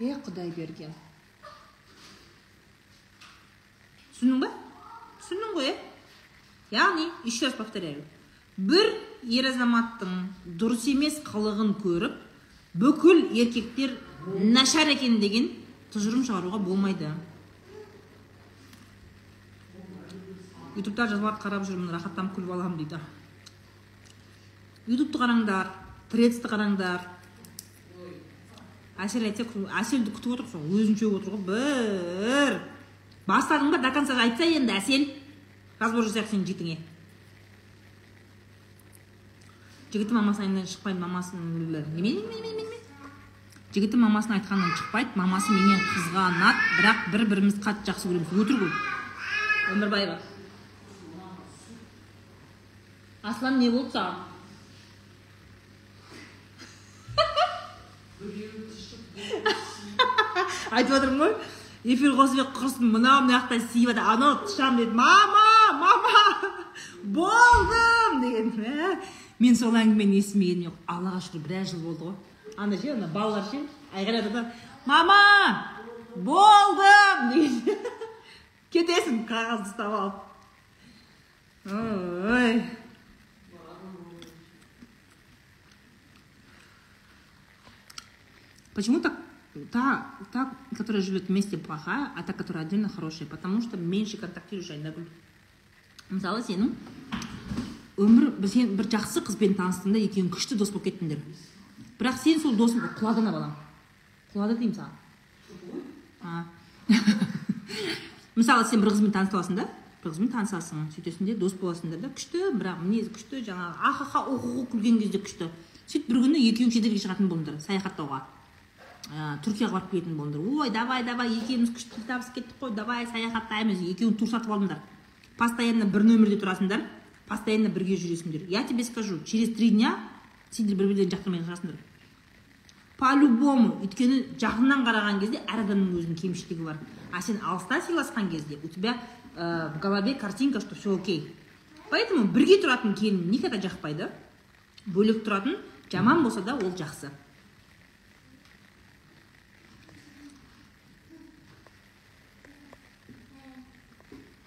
[SPEAKER 1] Е құдай берген. Түсіндің ба? Түсіндің ғой иә яғни еще раз повторяю бір ер азаматтың дұрыс емес қылығын көріп бүкіл еркектер нашар екен деген тұжырым шығаруға болмайды. Ютубта жазбаларды қарап жүрмін рахаттанып күліп аламын дейді. Ютубты қараңдар трецті қараңдар. Әсел айтса әселді күтіп отырмыз ғой өзін шөгіп отыр ғой бір. Бастадың ба до конца айтса енді әсел. Разбор жасайық сенің жігітіңе. Жігіті мамасының айынан шықпайды мамасын жігіті мамасының айтқанынан шықпайды мамасы менен қызғанады бірақ бір бірімізді қатты жақсы көреміз. Өтірік ол өмірбаева. Аслан не болды саған айтып отырмын ғой. Эфир қосып құрсын. Мынау мына жақта сүйіп жатыр анау тышам деді. Мама мама болдым! деген мә, мен сол әңгімені естімегенім жоқ. Аллаға шүкір біраз жыл болды ғой. Ана ше ана балалар ше? Айқайлап жатады. Мама болдым! деген кетесің қағазды ұстап алып. Ой. Почему так та, та, которая живет вместе, плохая, а та, которая отдельно хорошая? Потому что меньше контактируешь айнагүл. Мысалы сенің өмір сен бір жақсы қызбен таныстың да екеуің күшті дос болып кеттіңдер. Бірақ сен сол досың құлады ана балам құлады деймін саған. Мысалы сен бір қызбен таныса аласың да? Бір қызбен танысасың сөйтесің де дос боласыңдар да күшті бірақ мінезі күшті жаңағы ахаха уху күлген кезде күшті. Сөйтіп бір күні екеуің шетелге шығатын болдыңдар саяхаттауға. Ә, түркияға барып келетін болдыңдар ой давай давай екеуміз күшті тіл табысып кеттік қой. Давай саяхаттаймыз екеуің тур сатып алдыңдар постоянно бір нөмірде тұрасыңдар постоянно бірге жүресіңдер. Я тебе скажу через три дня сендер бір бірлерін жақтырмай қаласыңдар. По любому өйткені жақыннан қараған кезде әр адамның өзінің кемшілігі бар. А сен алыста сыйласқан кезде у тебя ә, в голове картинка что все окей. Поэтому бірге тұратын келін никогда жақпайды. Бөлек тұратын жаман болса да ол жақсы.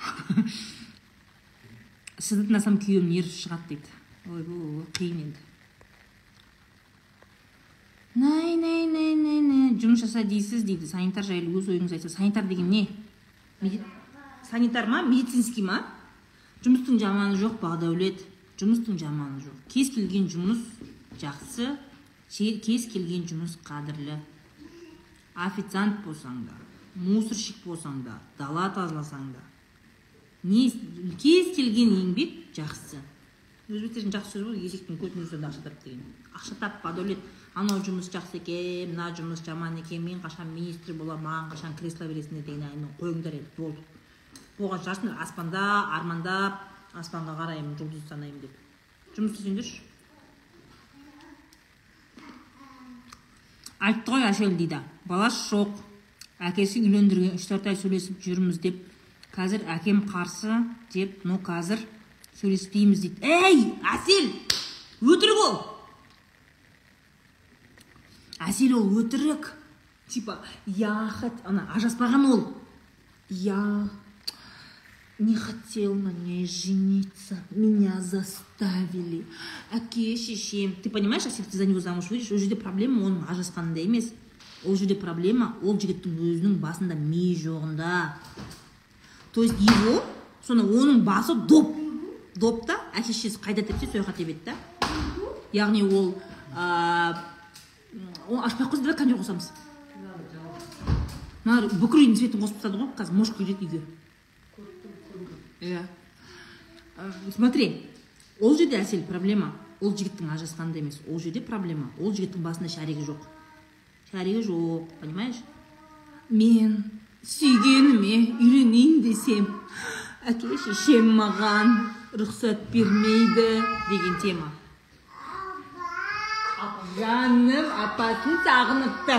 [SPEAKER 1] сізді тыңдасам күйеуім нерві шығады дейді. Ойбу қиын енді. Най най най най най. Жұмыс жаса дейсіз дейді. Санитар жайлы өз ойыңыз айтса санитар деген не? Санитар ма медицинский ма? Жұмыстың жаманы жоқ бақдәулет. Жұмыстың жаманы жоқ. Кез келген жұмыс жақсы кез келген жұмыс қадірлі. Официант болсаң да мусорщик болсаң да дала тазаласаң да. Кез келген еңбек жақсы. Өзбектердің жақсы сөзі ғой есектің көтінің үстінде ақша тап деген. Ақша тап бадәулет анау жұмыс жақсы екен мына жұмыс жаман екен мен қашан министр боламын маған қашан кресло бересіңдер деген әңгіме қойыңдар енді болды. Болған шығарсыңдар аспанда армандап аспанға қараймын жұлдыз санаймын деп. Жұмыс істесеңдерші айтты ғой әшел дейді баласы жоқ әкесі үйлендірген үш төрт ай сөйлесіп жүрміз деп. Қазір әкем қарсы деп но қазір сөйлеспейміз дейді. Ей әсел өтірік ол! Әсел ол өтірік! Типа я ана ажыраспаған ол! Я не хотел на ней жениться меня заставили! Әке шешем ты понимаешь если ты за него замуж выйдешь ол жерде проблема оның ажырасқанында емес. Ол жерде проблема ол жігіттің өзінің басында ми жоғында. То есть его соны оның басы доп доп та әке шешесі қайда тепсе сол жаққа тебеді да. Яғни ол оны ашпай ақ қойсын давай қосамыз. Мына бүкіл үйдің светін қосып тастады ғой қазір мошка келеді үйге. Иә. Ә, смотри ол жерде әсел проблема. Ол жігіттің ажырасқанында емес ол жерде проблема. Ол жігіттің басында шаригі жоқ. Шаригі жоқ понимаешь? Мен сүйгеніме үйленейін десем әке шешем маған рұқсат бермейді деген тема. Жаным апасын сағыныпты.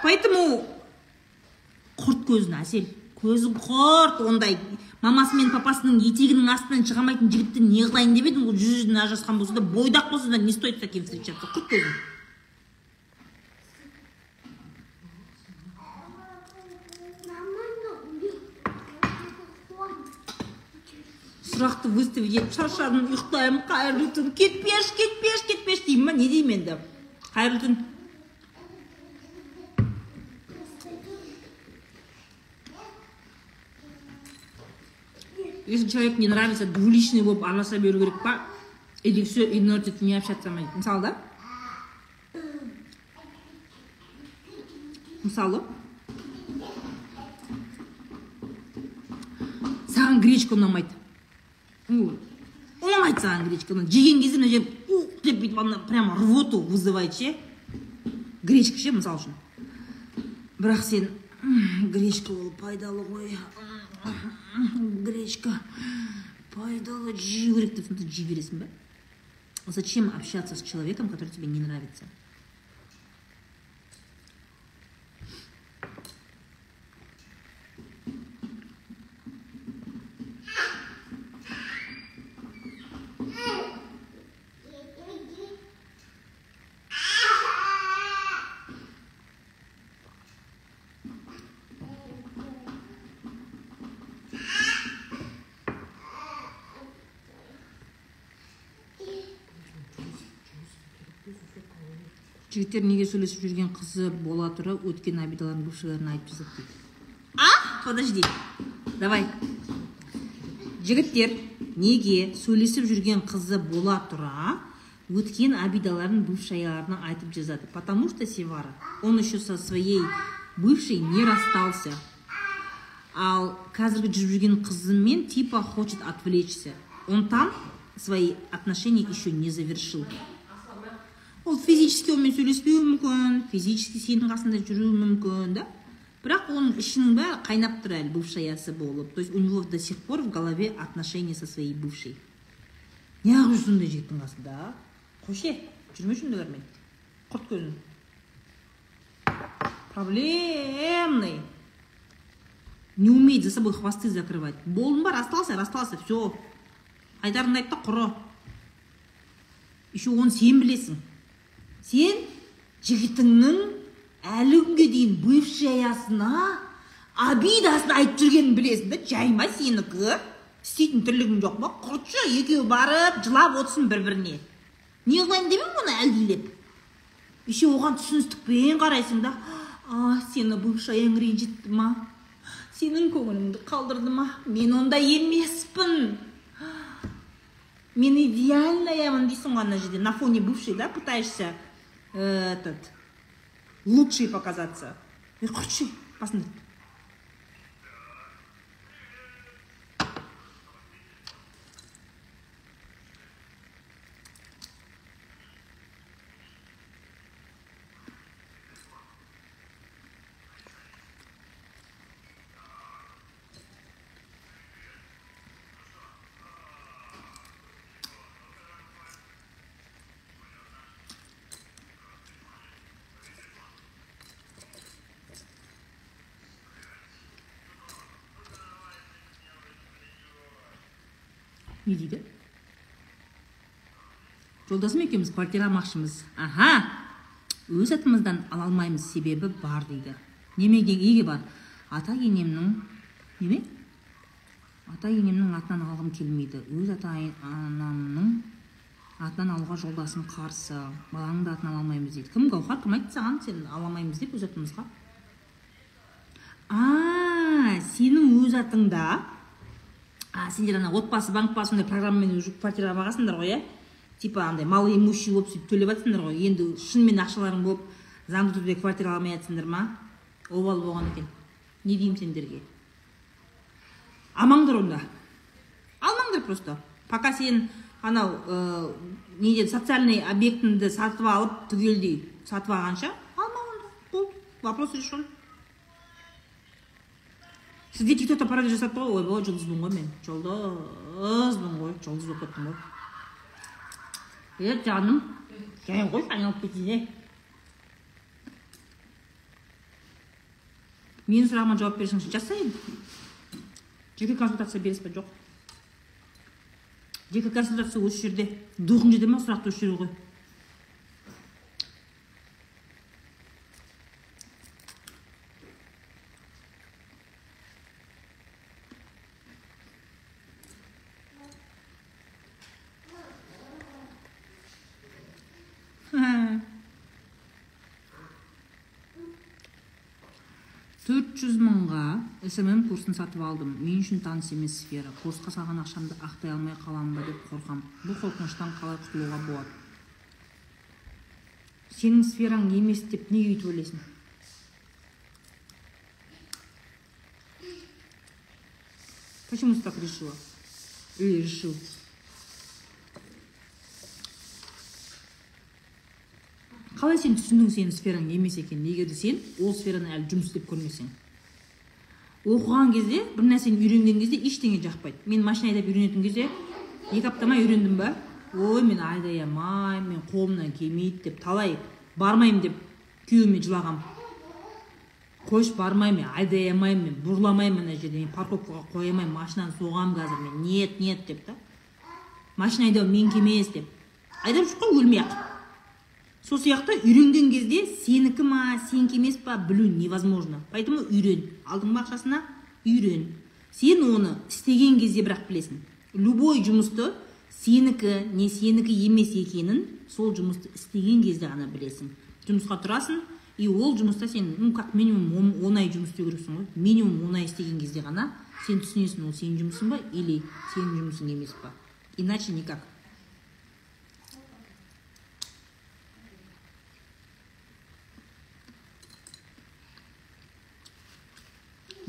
[SPEAKER 1] Поэтому құрт көзін әсел. Көзің құрт ондай мамасы мен папасының етегінің астынан шыға алмайтын жігітті не қылайын деп едің? Ол жүз жүзіне ажырасқан болса да бойдақ болса да не стоит с таким встречаться? Құрт көзін. Сұрақты выставить етіп шаршадым ұйықтаймын қайырлы түн. Кетпеші кетпеші кетпеші деймін ба? Не деймін енді? Қайырлы түн. Если человек не нравится двуличный болып араласа беру керек па? Или все игнорить не общаться ма? Мысалы да? Мысалы? Саған гречка ұнамайды. Ну, ұнамайды саған гречка ну, жеген кезде мына жер ух деп бүйтіп ана прямо рвоту вызывает ше гречка ше мысалы үшін бірақ сен «М, гречка ол пайдалы ғой гречка пайдалы жеу керек деп сонда жей бересің ба? Зачем общаться с человеком который тебе не нравится? Жігіттер неге сөйлесіп жүрген қызы бола тұра өткен обидаларын бывшийлеріне айтып жазады дейді. А? Подожди. Давай. Жігіттер неге сөйлесіп жүрген қызы бола тұра өткен обидаларын бывшайларына айтып жазады? Потому что севара он еще со своей бывшей не расстался. Ал қазіргі жүріп жүрген қызымен типа хочет отвлечься. Он там свои отношения еще не завершил. Ол физически онымен сөйлеспеуі мүмкін физически сенің қасында жүруі мүмкін да. Бірақ оның ішінің бәрі қайнап тұр әлі бывшаясы болып. То есть у него до сих пор в голове отношения со своей бывшей. Неғып жүрсің сондай жігіттің қасында қойшы жүрмеші ондайлармен құрт көзін. Проблемный. Не умеет за собой хвосты закрывать. Болдың ба расстался расстался все айтарыңды айт та құры. Еще оны сен білесің. Сен жігітіңнің әлі күнге дейін бывшаясына обидасын айтып жүргенін білесің да жай ма сенікі? Істейтін тірлігің жоқ па құртшы екеуі барып жылап отырсын бір біріне не қылайын деп едің оны әлдилеп еще оған түсіністікпен қарайсың да а сені бывшаяң ренжітті ма? Сенің көңіліңді қалдырды ма? Мен ондай емеспін мен идеальнаямын дейсің ғой ана жерде. На фоне бывшей да пытаешься? Этот. Лучший показаться. Е құртшы басымды не дейді жолдасым екеуміз квартира алмақшымыз аха өз атымыздан ала алмаймыз себебі бар дейді немеге неге бар ата енемнің неме ата енемнің атынан алғым келмейді өз ата анамның атынан алуға жолдасым қарсы балаңның да атынан ала алмаймыз дейді кім гауһар кім айтты саған сен ала алмаймыз деп өз атымызға а сенің өз атыңда а сендер ана отбасы банк па сондай программамен уже квартира бағасыңдар ғой иә типа андай малоимущий болып сөйтіп төлеп жатсыңдар ғой енді шынымен ақшаларың болып заңды түрде квартира алмай жатсыңдар ма обал болған екен не деймін сендерге алмаңдар онда алмаңдар просто пока сен анау ә, неден социальный объектіңді сатып алып түгелдей сатып алғанша алма онда болды вопрос решен сізде тик токта пародия жасапты ғой ойбай жұлдызбын ғой мен жұлдызбын ғой жұлдыз болып кеттім ғой е жаным жай ғой айналып кетейін менің сұрағыма жауап берсеңші жасайын жеке консультация бересіз ба жоқ жеке консультация осы жерде духың жете ма сұрақты осы жерге қой төрт жүз мыңға смм курсын сатып алдым. Мен үшін таныс емес сфера. Курсқа салған ақшамды ақтай алмай қаламын ба деп қорқам. Бұл қорқыныштан қалай құтылуға болады? Сенің сфераң емес деп неге өйтіп ойлайсың? Почему ты так решила? Или решил? Қалай сен түсіндің сенің сфераң емес екенін? Егер де сен ол сфераны әлі жұмыс істеп көрмесең? Оқыған кезде бір нәрсені үйренген кезде ештеңе жақпайды. Мен машина айдап үйренетін кезде екі апта ма үйрендім ба? Ой мен айдай алмаймын мен қолымнан келмейді деп талай бармаймын деп күйеуіме жылағам. Қойшы бармаймын мен айдай алмаймын мен бұрыламаймын ана жерде мен парковкаға қоя алмаймын машинаны соғамын қазір мен нет нет деп та. Машина айдау менікі емес деп. Айдап жүр ғой өлмей ақ сол сияқты үйренген кезде сенікі ма сенікі емес па білу невозможно. Поэтому үйрен. Алдың ба ақшасына үйрен. Сен оны істеген кезде бірақ білесің. Любой жұмысты сенікі не сенікі емес екенін сол жұмысты істеген кезде ғана білесің. Жұмысқа тұрасың и ол жұмыста сен ну как минимум он ай жұмыс істеу керексің ғой. Минимум он ай істеген кезде ғана сен түсінесің ол сенің жұмысың ба или сенің жұмысың емес па. Иначе никак.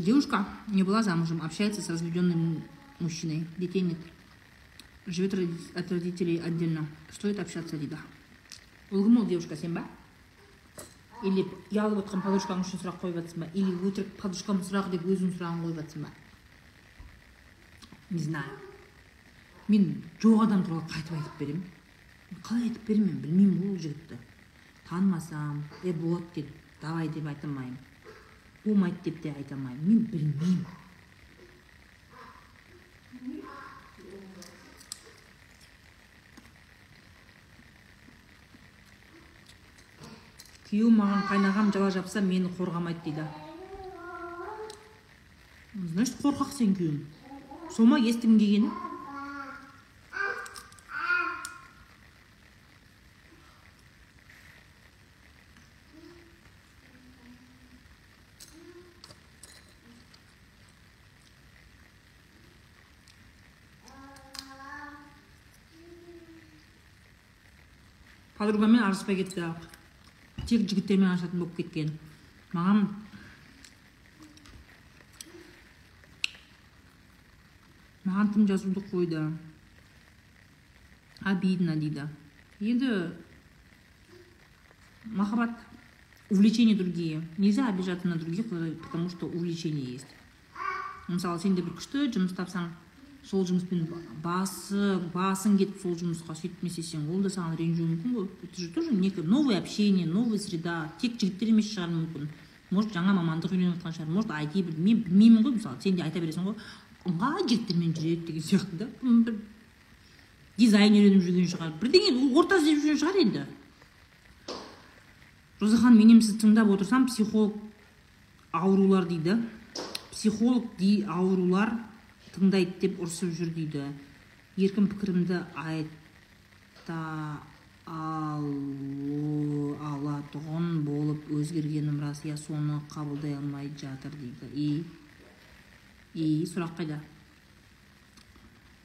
[SPEAKER 1] Девушка не была замужем, общается с разведенным мужчиной. Детей нет. Живет от родителей отдельно. Стоит общаться дейді ол девушка сен ба или ұялып отқан подружкаң үшін сұрақ қойып жатрсың ба? Или өтірік подружкам сұрақ деп өзіңнің сұрағын қойып жатрсың ба? Не знаю. Мен жоқ адам қайтып айтып беремін. Қалай айтып беремін мен білмеймін ғой ол жігітті. Танымасам е болады деп давай деп айта болмайды деп те айта алмаймын. Мен білмеймін. Күйеуім маған қайнағам жала жапса мені қорғамайды дейді. Значит қорқақ сен күйеуің сол ма естігің келгені? Подругамен араласпай кетті тек жігіттермен араласатын болып кеткен. Маған маған тым жазуды қойды. Обидно дейді. Енді махаббат увлечения другие. Нельзя обижаться на других потому что увлечение есть. Мысалы сенде бір күшті жұмыс тапсаң сол жұмыспен басы басың кетіп сол жұмысқа сөйтіп не істесең ол да саған ренжуі мүмкін ғой. Это же тоже некое новое общение новая среда. Тек жігіттер емес шығар мүмкін. Может жаңа мамандық үйреніп жатқан шығар может айти мен білмеймін ғой мысалы. Сен де айта бересің ғой. Ыңғай жігіттермен жүреді деген сияқты да. Бір дизайн үйреніп жүрген шығар. Бірдеңе орта іздеп жүрген шығар енді. Роза ханым менен сізді тыңдап отырсам психолог аурулар дейді. Психолог аурулар тыңдайды деп ұрсып жүр дейді. Еркін пікірімді айта алу алатұғын болып өзгергенім рас. Иә соны қабылдай алмай жатыр дейді. И и сұрақ қайда?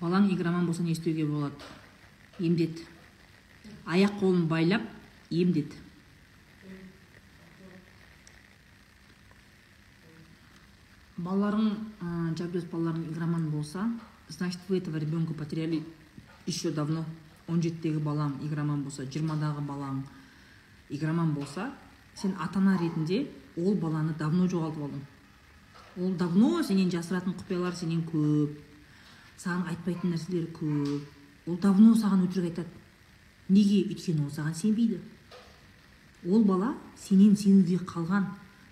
[SPEAKER 1] Балаң игроман болса не істеуге болады? Емдет. Аяқ қолын байлап емдет. Балаларың ә, балаларың игроман болса значит вы этого ребенка потеряли еще давно. Он жетідегі балаң игроман болса жиырмадағы балаң игроман болса сен ата ана ретінде ол баланы давно жоғалтып алдың. Ол давно сенен жасыратын құпиялар сенен көп саған айтпайтын нәрселер көп. Ол давно саған өтірік айтады. Неге өйткені ол саған сенбейді? Ол бала сенен сенуде қалған.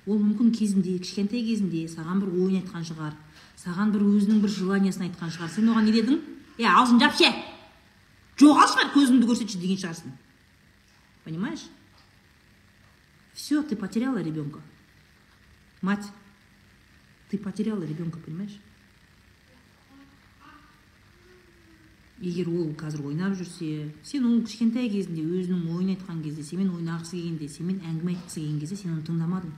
[SPEAKER 1] Ол мүмкін кезінде кішкентай кезінде саған бір ойын айтқан шығар. Саған бір өзінің бір желаниясын айтқан шығар. Сен оған не дедің? Е аузыңды жап ше! Жоғал шығар көзіңді көрсетші деген шығарсың. Понимаешь? Все ты потеряла ребенка мать ты потеряла ребенка понимаешь? Егер ол қазір ойнап жүрсе сен ол кішкентай кезінде өзінің ойын айтқан кезде сенімен ойнағысы келгенде сенімен әңгіме айтқысы келген кезде сен оны тыңдамадың.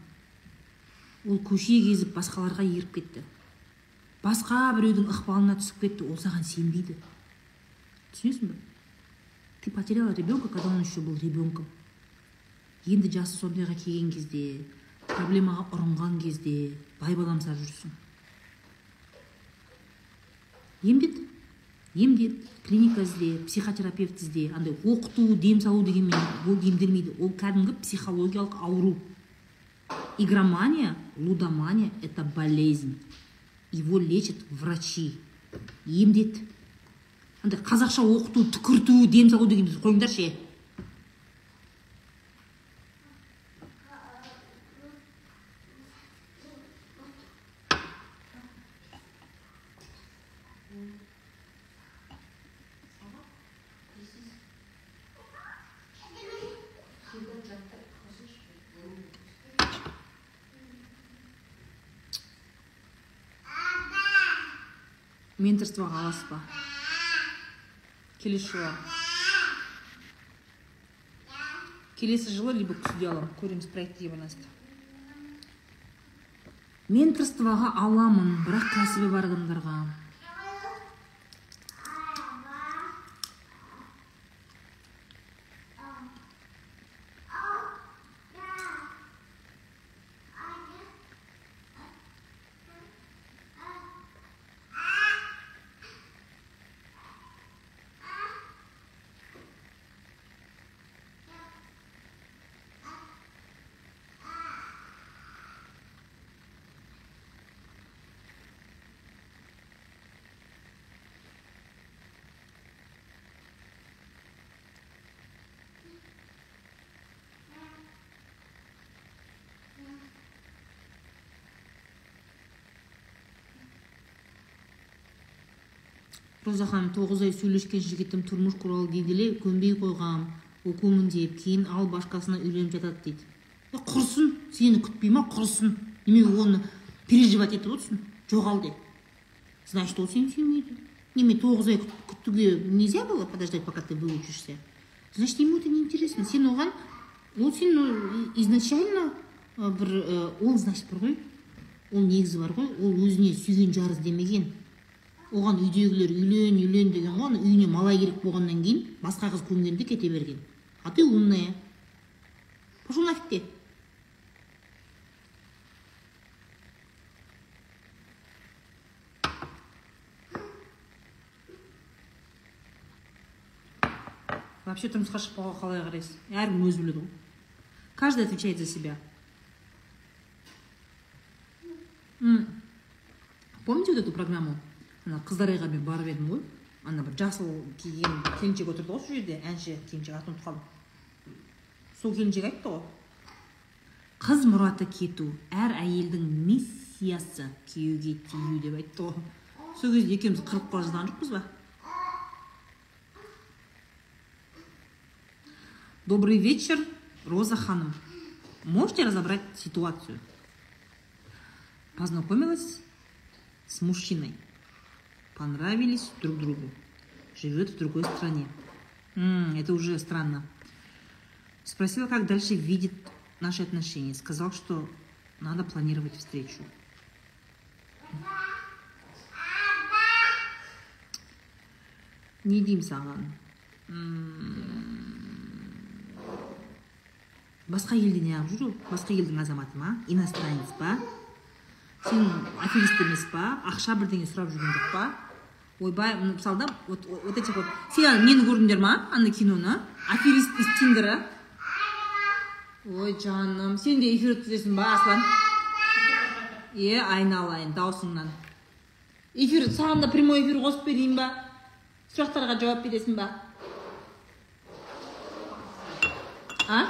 [SPEAKER 1] Ол көше кезіп басқаларға еріп кетті. Басқа біреудің ықпалына түсіп кетті ол саған сенбейді. Түсінесің ба ты потеряла ребенка когда он еще был ребенком. Енді жасы сондайға келген кезде проблемаға ұрынған кезде байбаламсап жүрсің. Емдет емдет клиника ізде психотерапевт ізде андай оқыту дем салу дегенмен ол емделмейді. Ол кәдімгі психологиялық ауру. Игромания лудомания это болезнь. Его лечат врачи. Емдет андай қазақша оқыту түкірту дем салу дегенді қойыңдаршы е менторствоға аласыз ба келесі жылы. Келесі жылы либо күзде аламын көреміз проектіге байланысты менторствоға аламын бірақ кәсібі бар адамдарға. Роза ханым тоғыз ай сөйлескен жігітім тұрмыш құралы дейді еле көнбей қойғам оқумын деп кейін ал башқасына үйленіп жатады дейді. Е құрсын сені күтпей ма құрсын неме оны переживать етіп отырсың? Жоғал де значит ол сені сүймейді неме тоғыз ай күт- күтуге нельзя было подождать пока ты выучишься? Значит ему это неинтересно сен оған ол сен изначально бір э, ол значит бар ғой. Ол негізі бар ғой. Ол өзіне сүйген жар іздемеген оған үйдегілер үйлен үйлен деген ғой үйіне малай керек болғаннан кейін басқа қыз көнгенде кете берген. А ты умная пошел нафиг де вообще тұрмысқа шықпауға қалай қарайсыз әркім өзі біледі ғой каждый отвечает за себя. Помните вот эту программу? Ана қыздар айға мен барып едім ғой. Ана бір жасыл киген келіншек отырды ғой сол жерде әнші келіншек атын ұмытып қалдым. Сол келіншек айтты ғой. Қыз мұраты кету әр әйелдің миссиясы күйеуге тию деп айтты ғой. Сол кезде екеуміз қырық бала жазған жоқпыз ба? Добрый вечер роза ханым. Можете разобрать ситуацию? Познакомилась с мужчиной. Понравились друг другу живет в другой стране. М, это уже странно. Спросила как дальше видит наши отношения. Сказал что надо планировать встречу. Не деймін саған басқа елде неғып жүр басқа елдің азаматы ма иностранец па? Сен аферист емес па? Ақша бірдеңе сұрап жүрген жоқ па? Ойбай мысалы да вот вот этих вот сен нені көрдіңдер ма ана киноны? Аферист из тиндера. Ой жаным сен де эфир өткізесің ба аслан? Е айналайын даусыңнан. Эфир саған да прямой эфир қосып берейін ба? Сұрақтарға жауап бересің ба? А?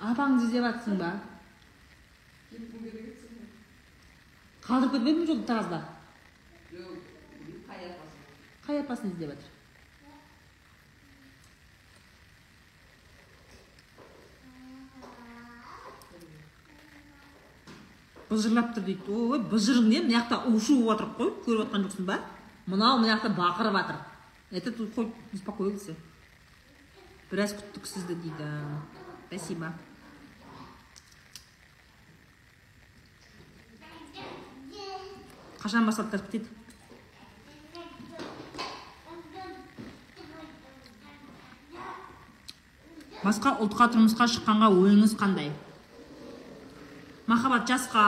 [SPEAKER 1] Апаңды іздеп жатсың ба? Қалдырып кетпедің бе жолда таразда қай апасын іздеп жатыр быжырлап тұр дейді ой быжырың не мына жақта у шу болып жатыр қой көріп жатқан жоқсың ба мынау мына жақта бақырып жатыр это тут хоть успокоился біраз күттік сізді дейді спасибо қашан басталып дейді басқа ұлтқа тұрмысқа шыққанға ойыңыз қандай махаббат жасқа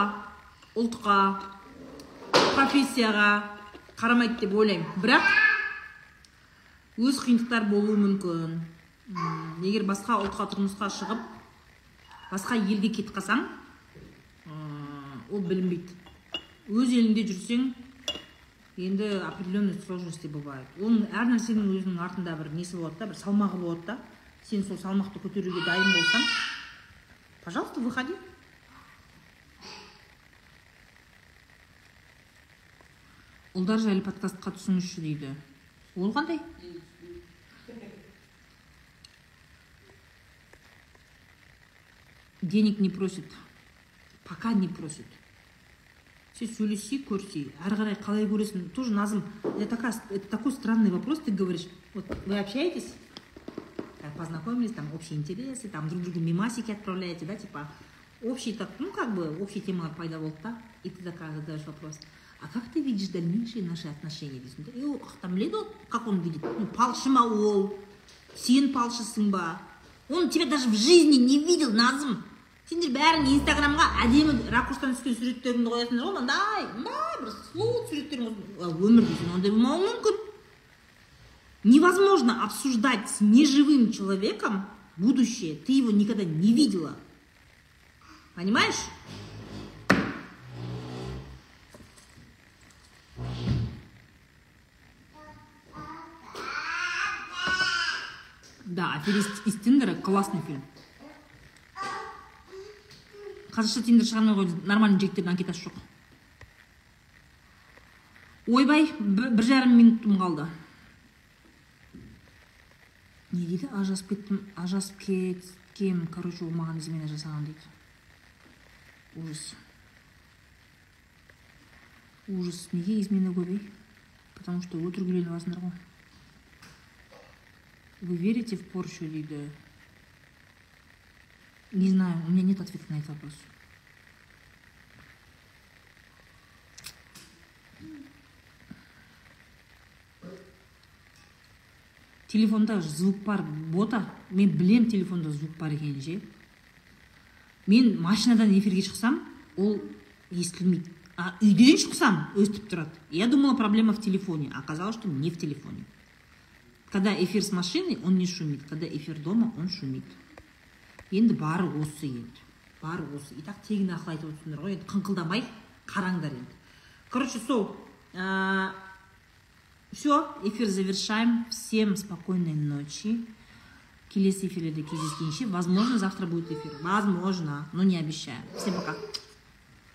[SPEAKER 1] ұлтқа профессияға қарамайды деп ойлаймын бірақ өз қиындықтар болуы мүмкін М, егер басқа ұлтқа тұрмысқа шығып басқа елге кетіп қалсаң ол білінбейді өз еліңде жүрсең енді определенный сложности бывает. Оның әр нәрсенің өзінің артында бір несі болады да бір салмағы болады да. Сен сол салмақты көтеруге дайын болсаң пожалуйста выходи. Ұлдар жайлы подкастқа түсіңізші дейді. Ол қандай? Денег не просит пока не просит. Сен сөйлесей көрсей әрі қарай қалай көресің? Тоже назым. Это, такой странный вопрос ты говоришь. Вот вы общаетесь? Познакомились там общие интересы там друг другу мимасики отправляете да типа общий так ну как бы общий тема пайда болды да и ты такая задаешь вопрос. А как ты видишь дальнейшие наши отношения? Дейсің да и ол қаяқтан біледі ол как он видит? Ну палшы ма ол сен палшысың ба он тебя даже в жизни не видел назым сендер бәрің инстаграмға әдемі ракурстан түскен суреттеріңді қоясыңдар ғой мындай мындай бір сұлу суреттерің қойсың. А өмірде сен ондай болмауың мүмкін невозможно обсуждать с неживым человеком будущее ты его никогда не видела понимаешь да аферист из тиндера классный фильм Қазақша тиндер шығармай қойды нормальный жігіттердің анкетасы жоқ. Ойбай бір жарым минутым қалды. Не дейді? Ажырасып кеттім ажырасып кеткем короче ол маған измена жасаған дейді. Ужас. Ужас. Неге измена көп ей? Потому что өтірік үйленіп аласыңдар ғой. Вы верите в порчу дейді? Не знаю у меня нет ответа на этот вопрос. Телефонда звук бар бота? Мен білем телефонда звук бар екенін ше мен машинадан эфирге шықсам ол естілмейді. А үйден шықсам өстіп тұрады. Я думала проблема в телефоне. Оказалось что не в телефоне. Когда эфир с машиной он не шумит. Когда эфир дома он шумит. Енді бары осы енді. Бары осы. И так тегін ақыл айтып отырсыңдар ғой. Енді қыңқылдамай қараңдар енді. Короче сол все эфир завершаем. Всем спокойной ночи. Келесі эфирлерде кездескенше возможно завтра будет эфир. Возможно но не обещаю. Всем пока.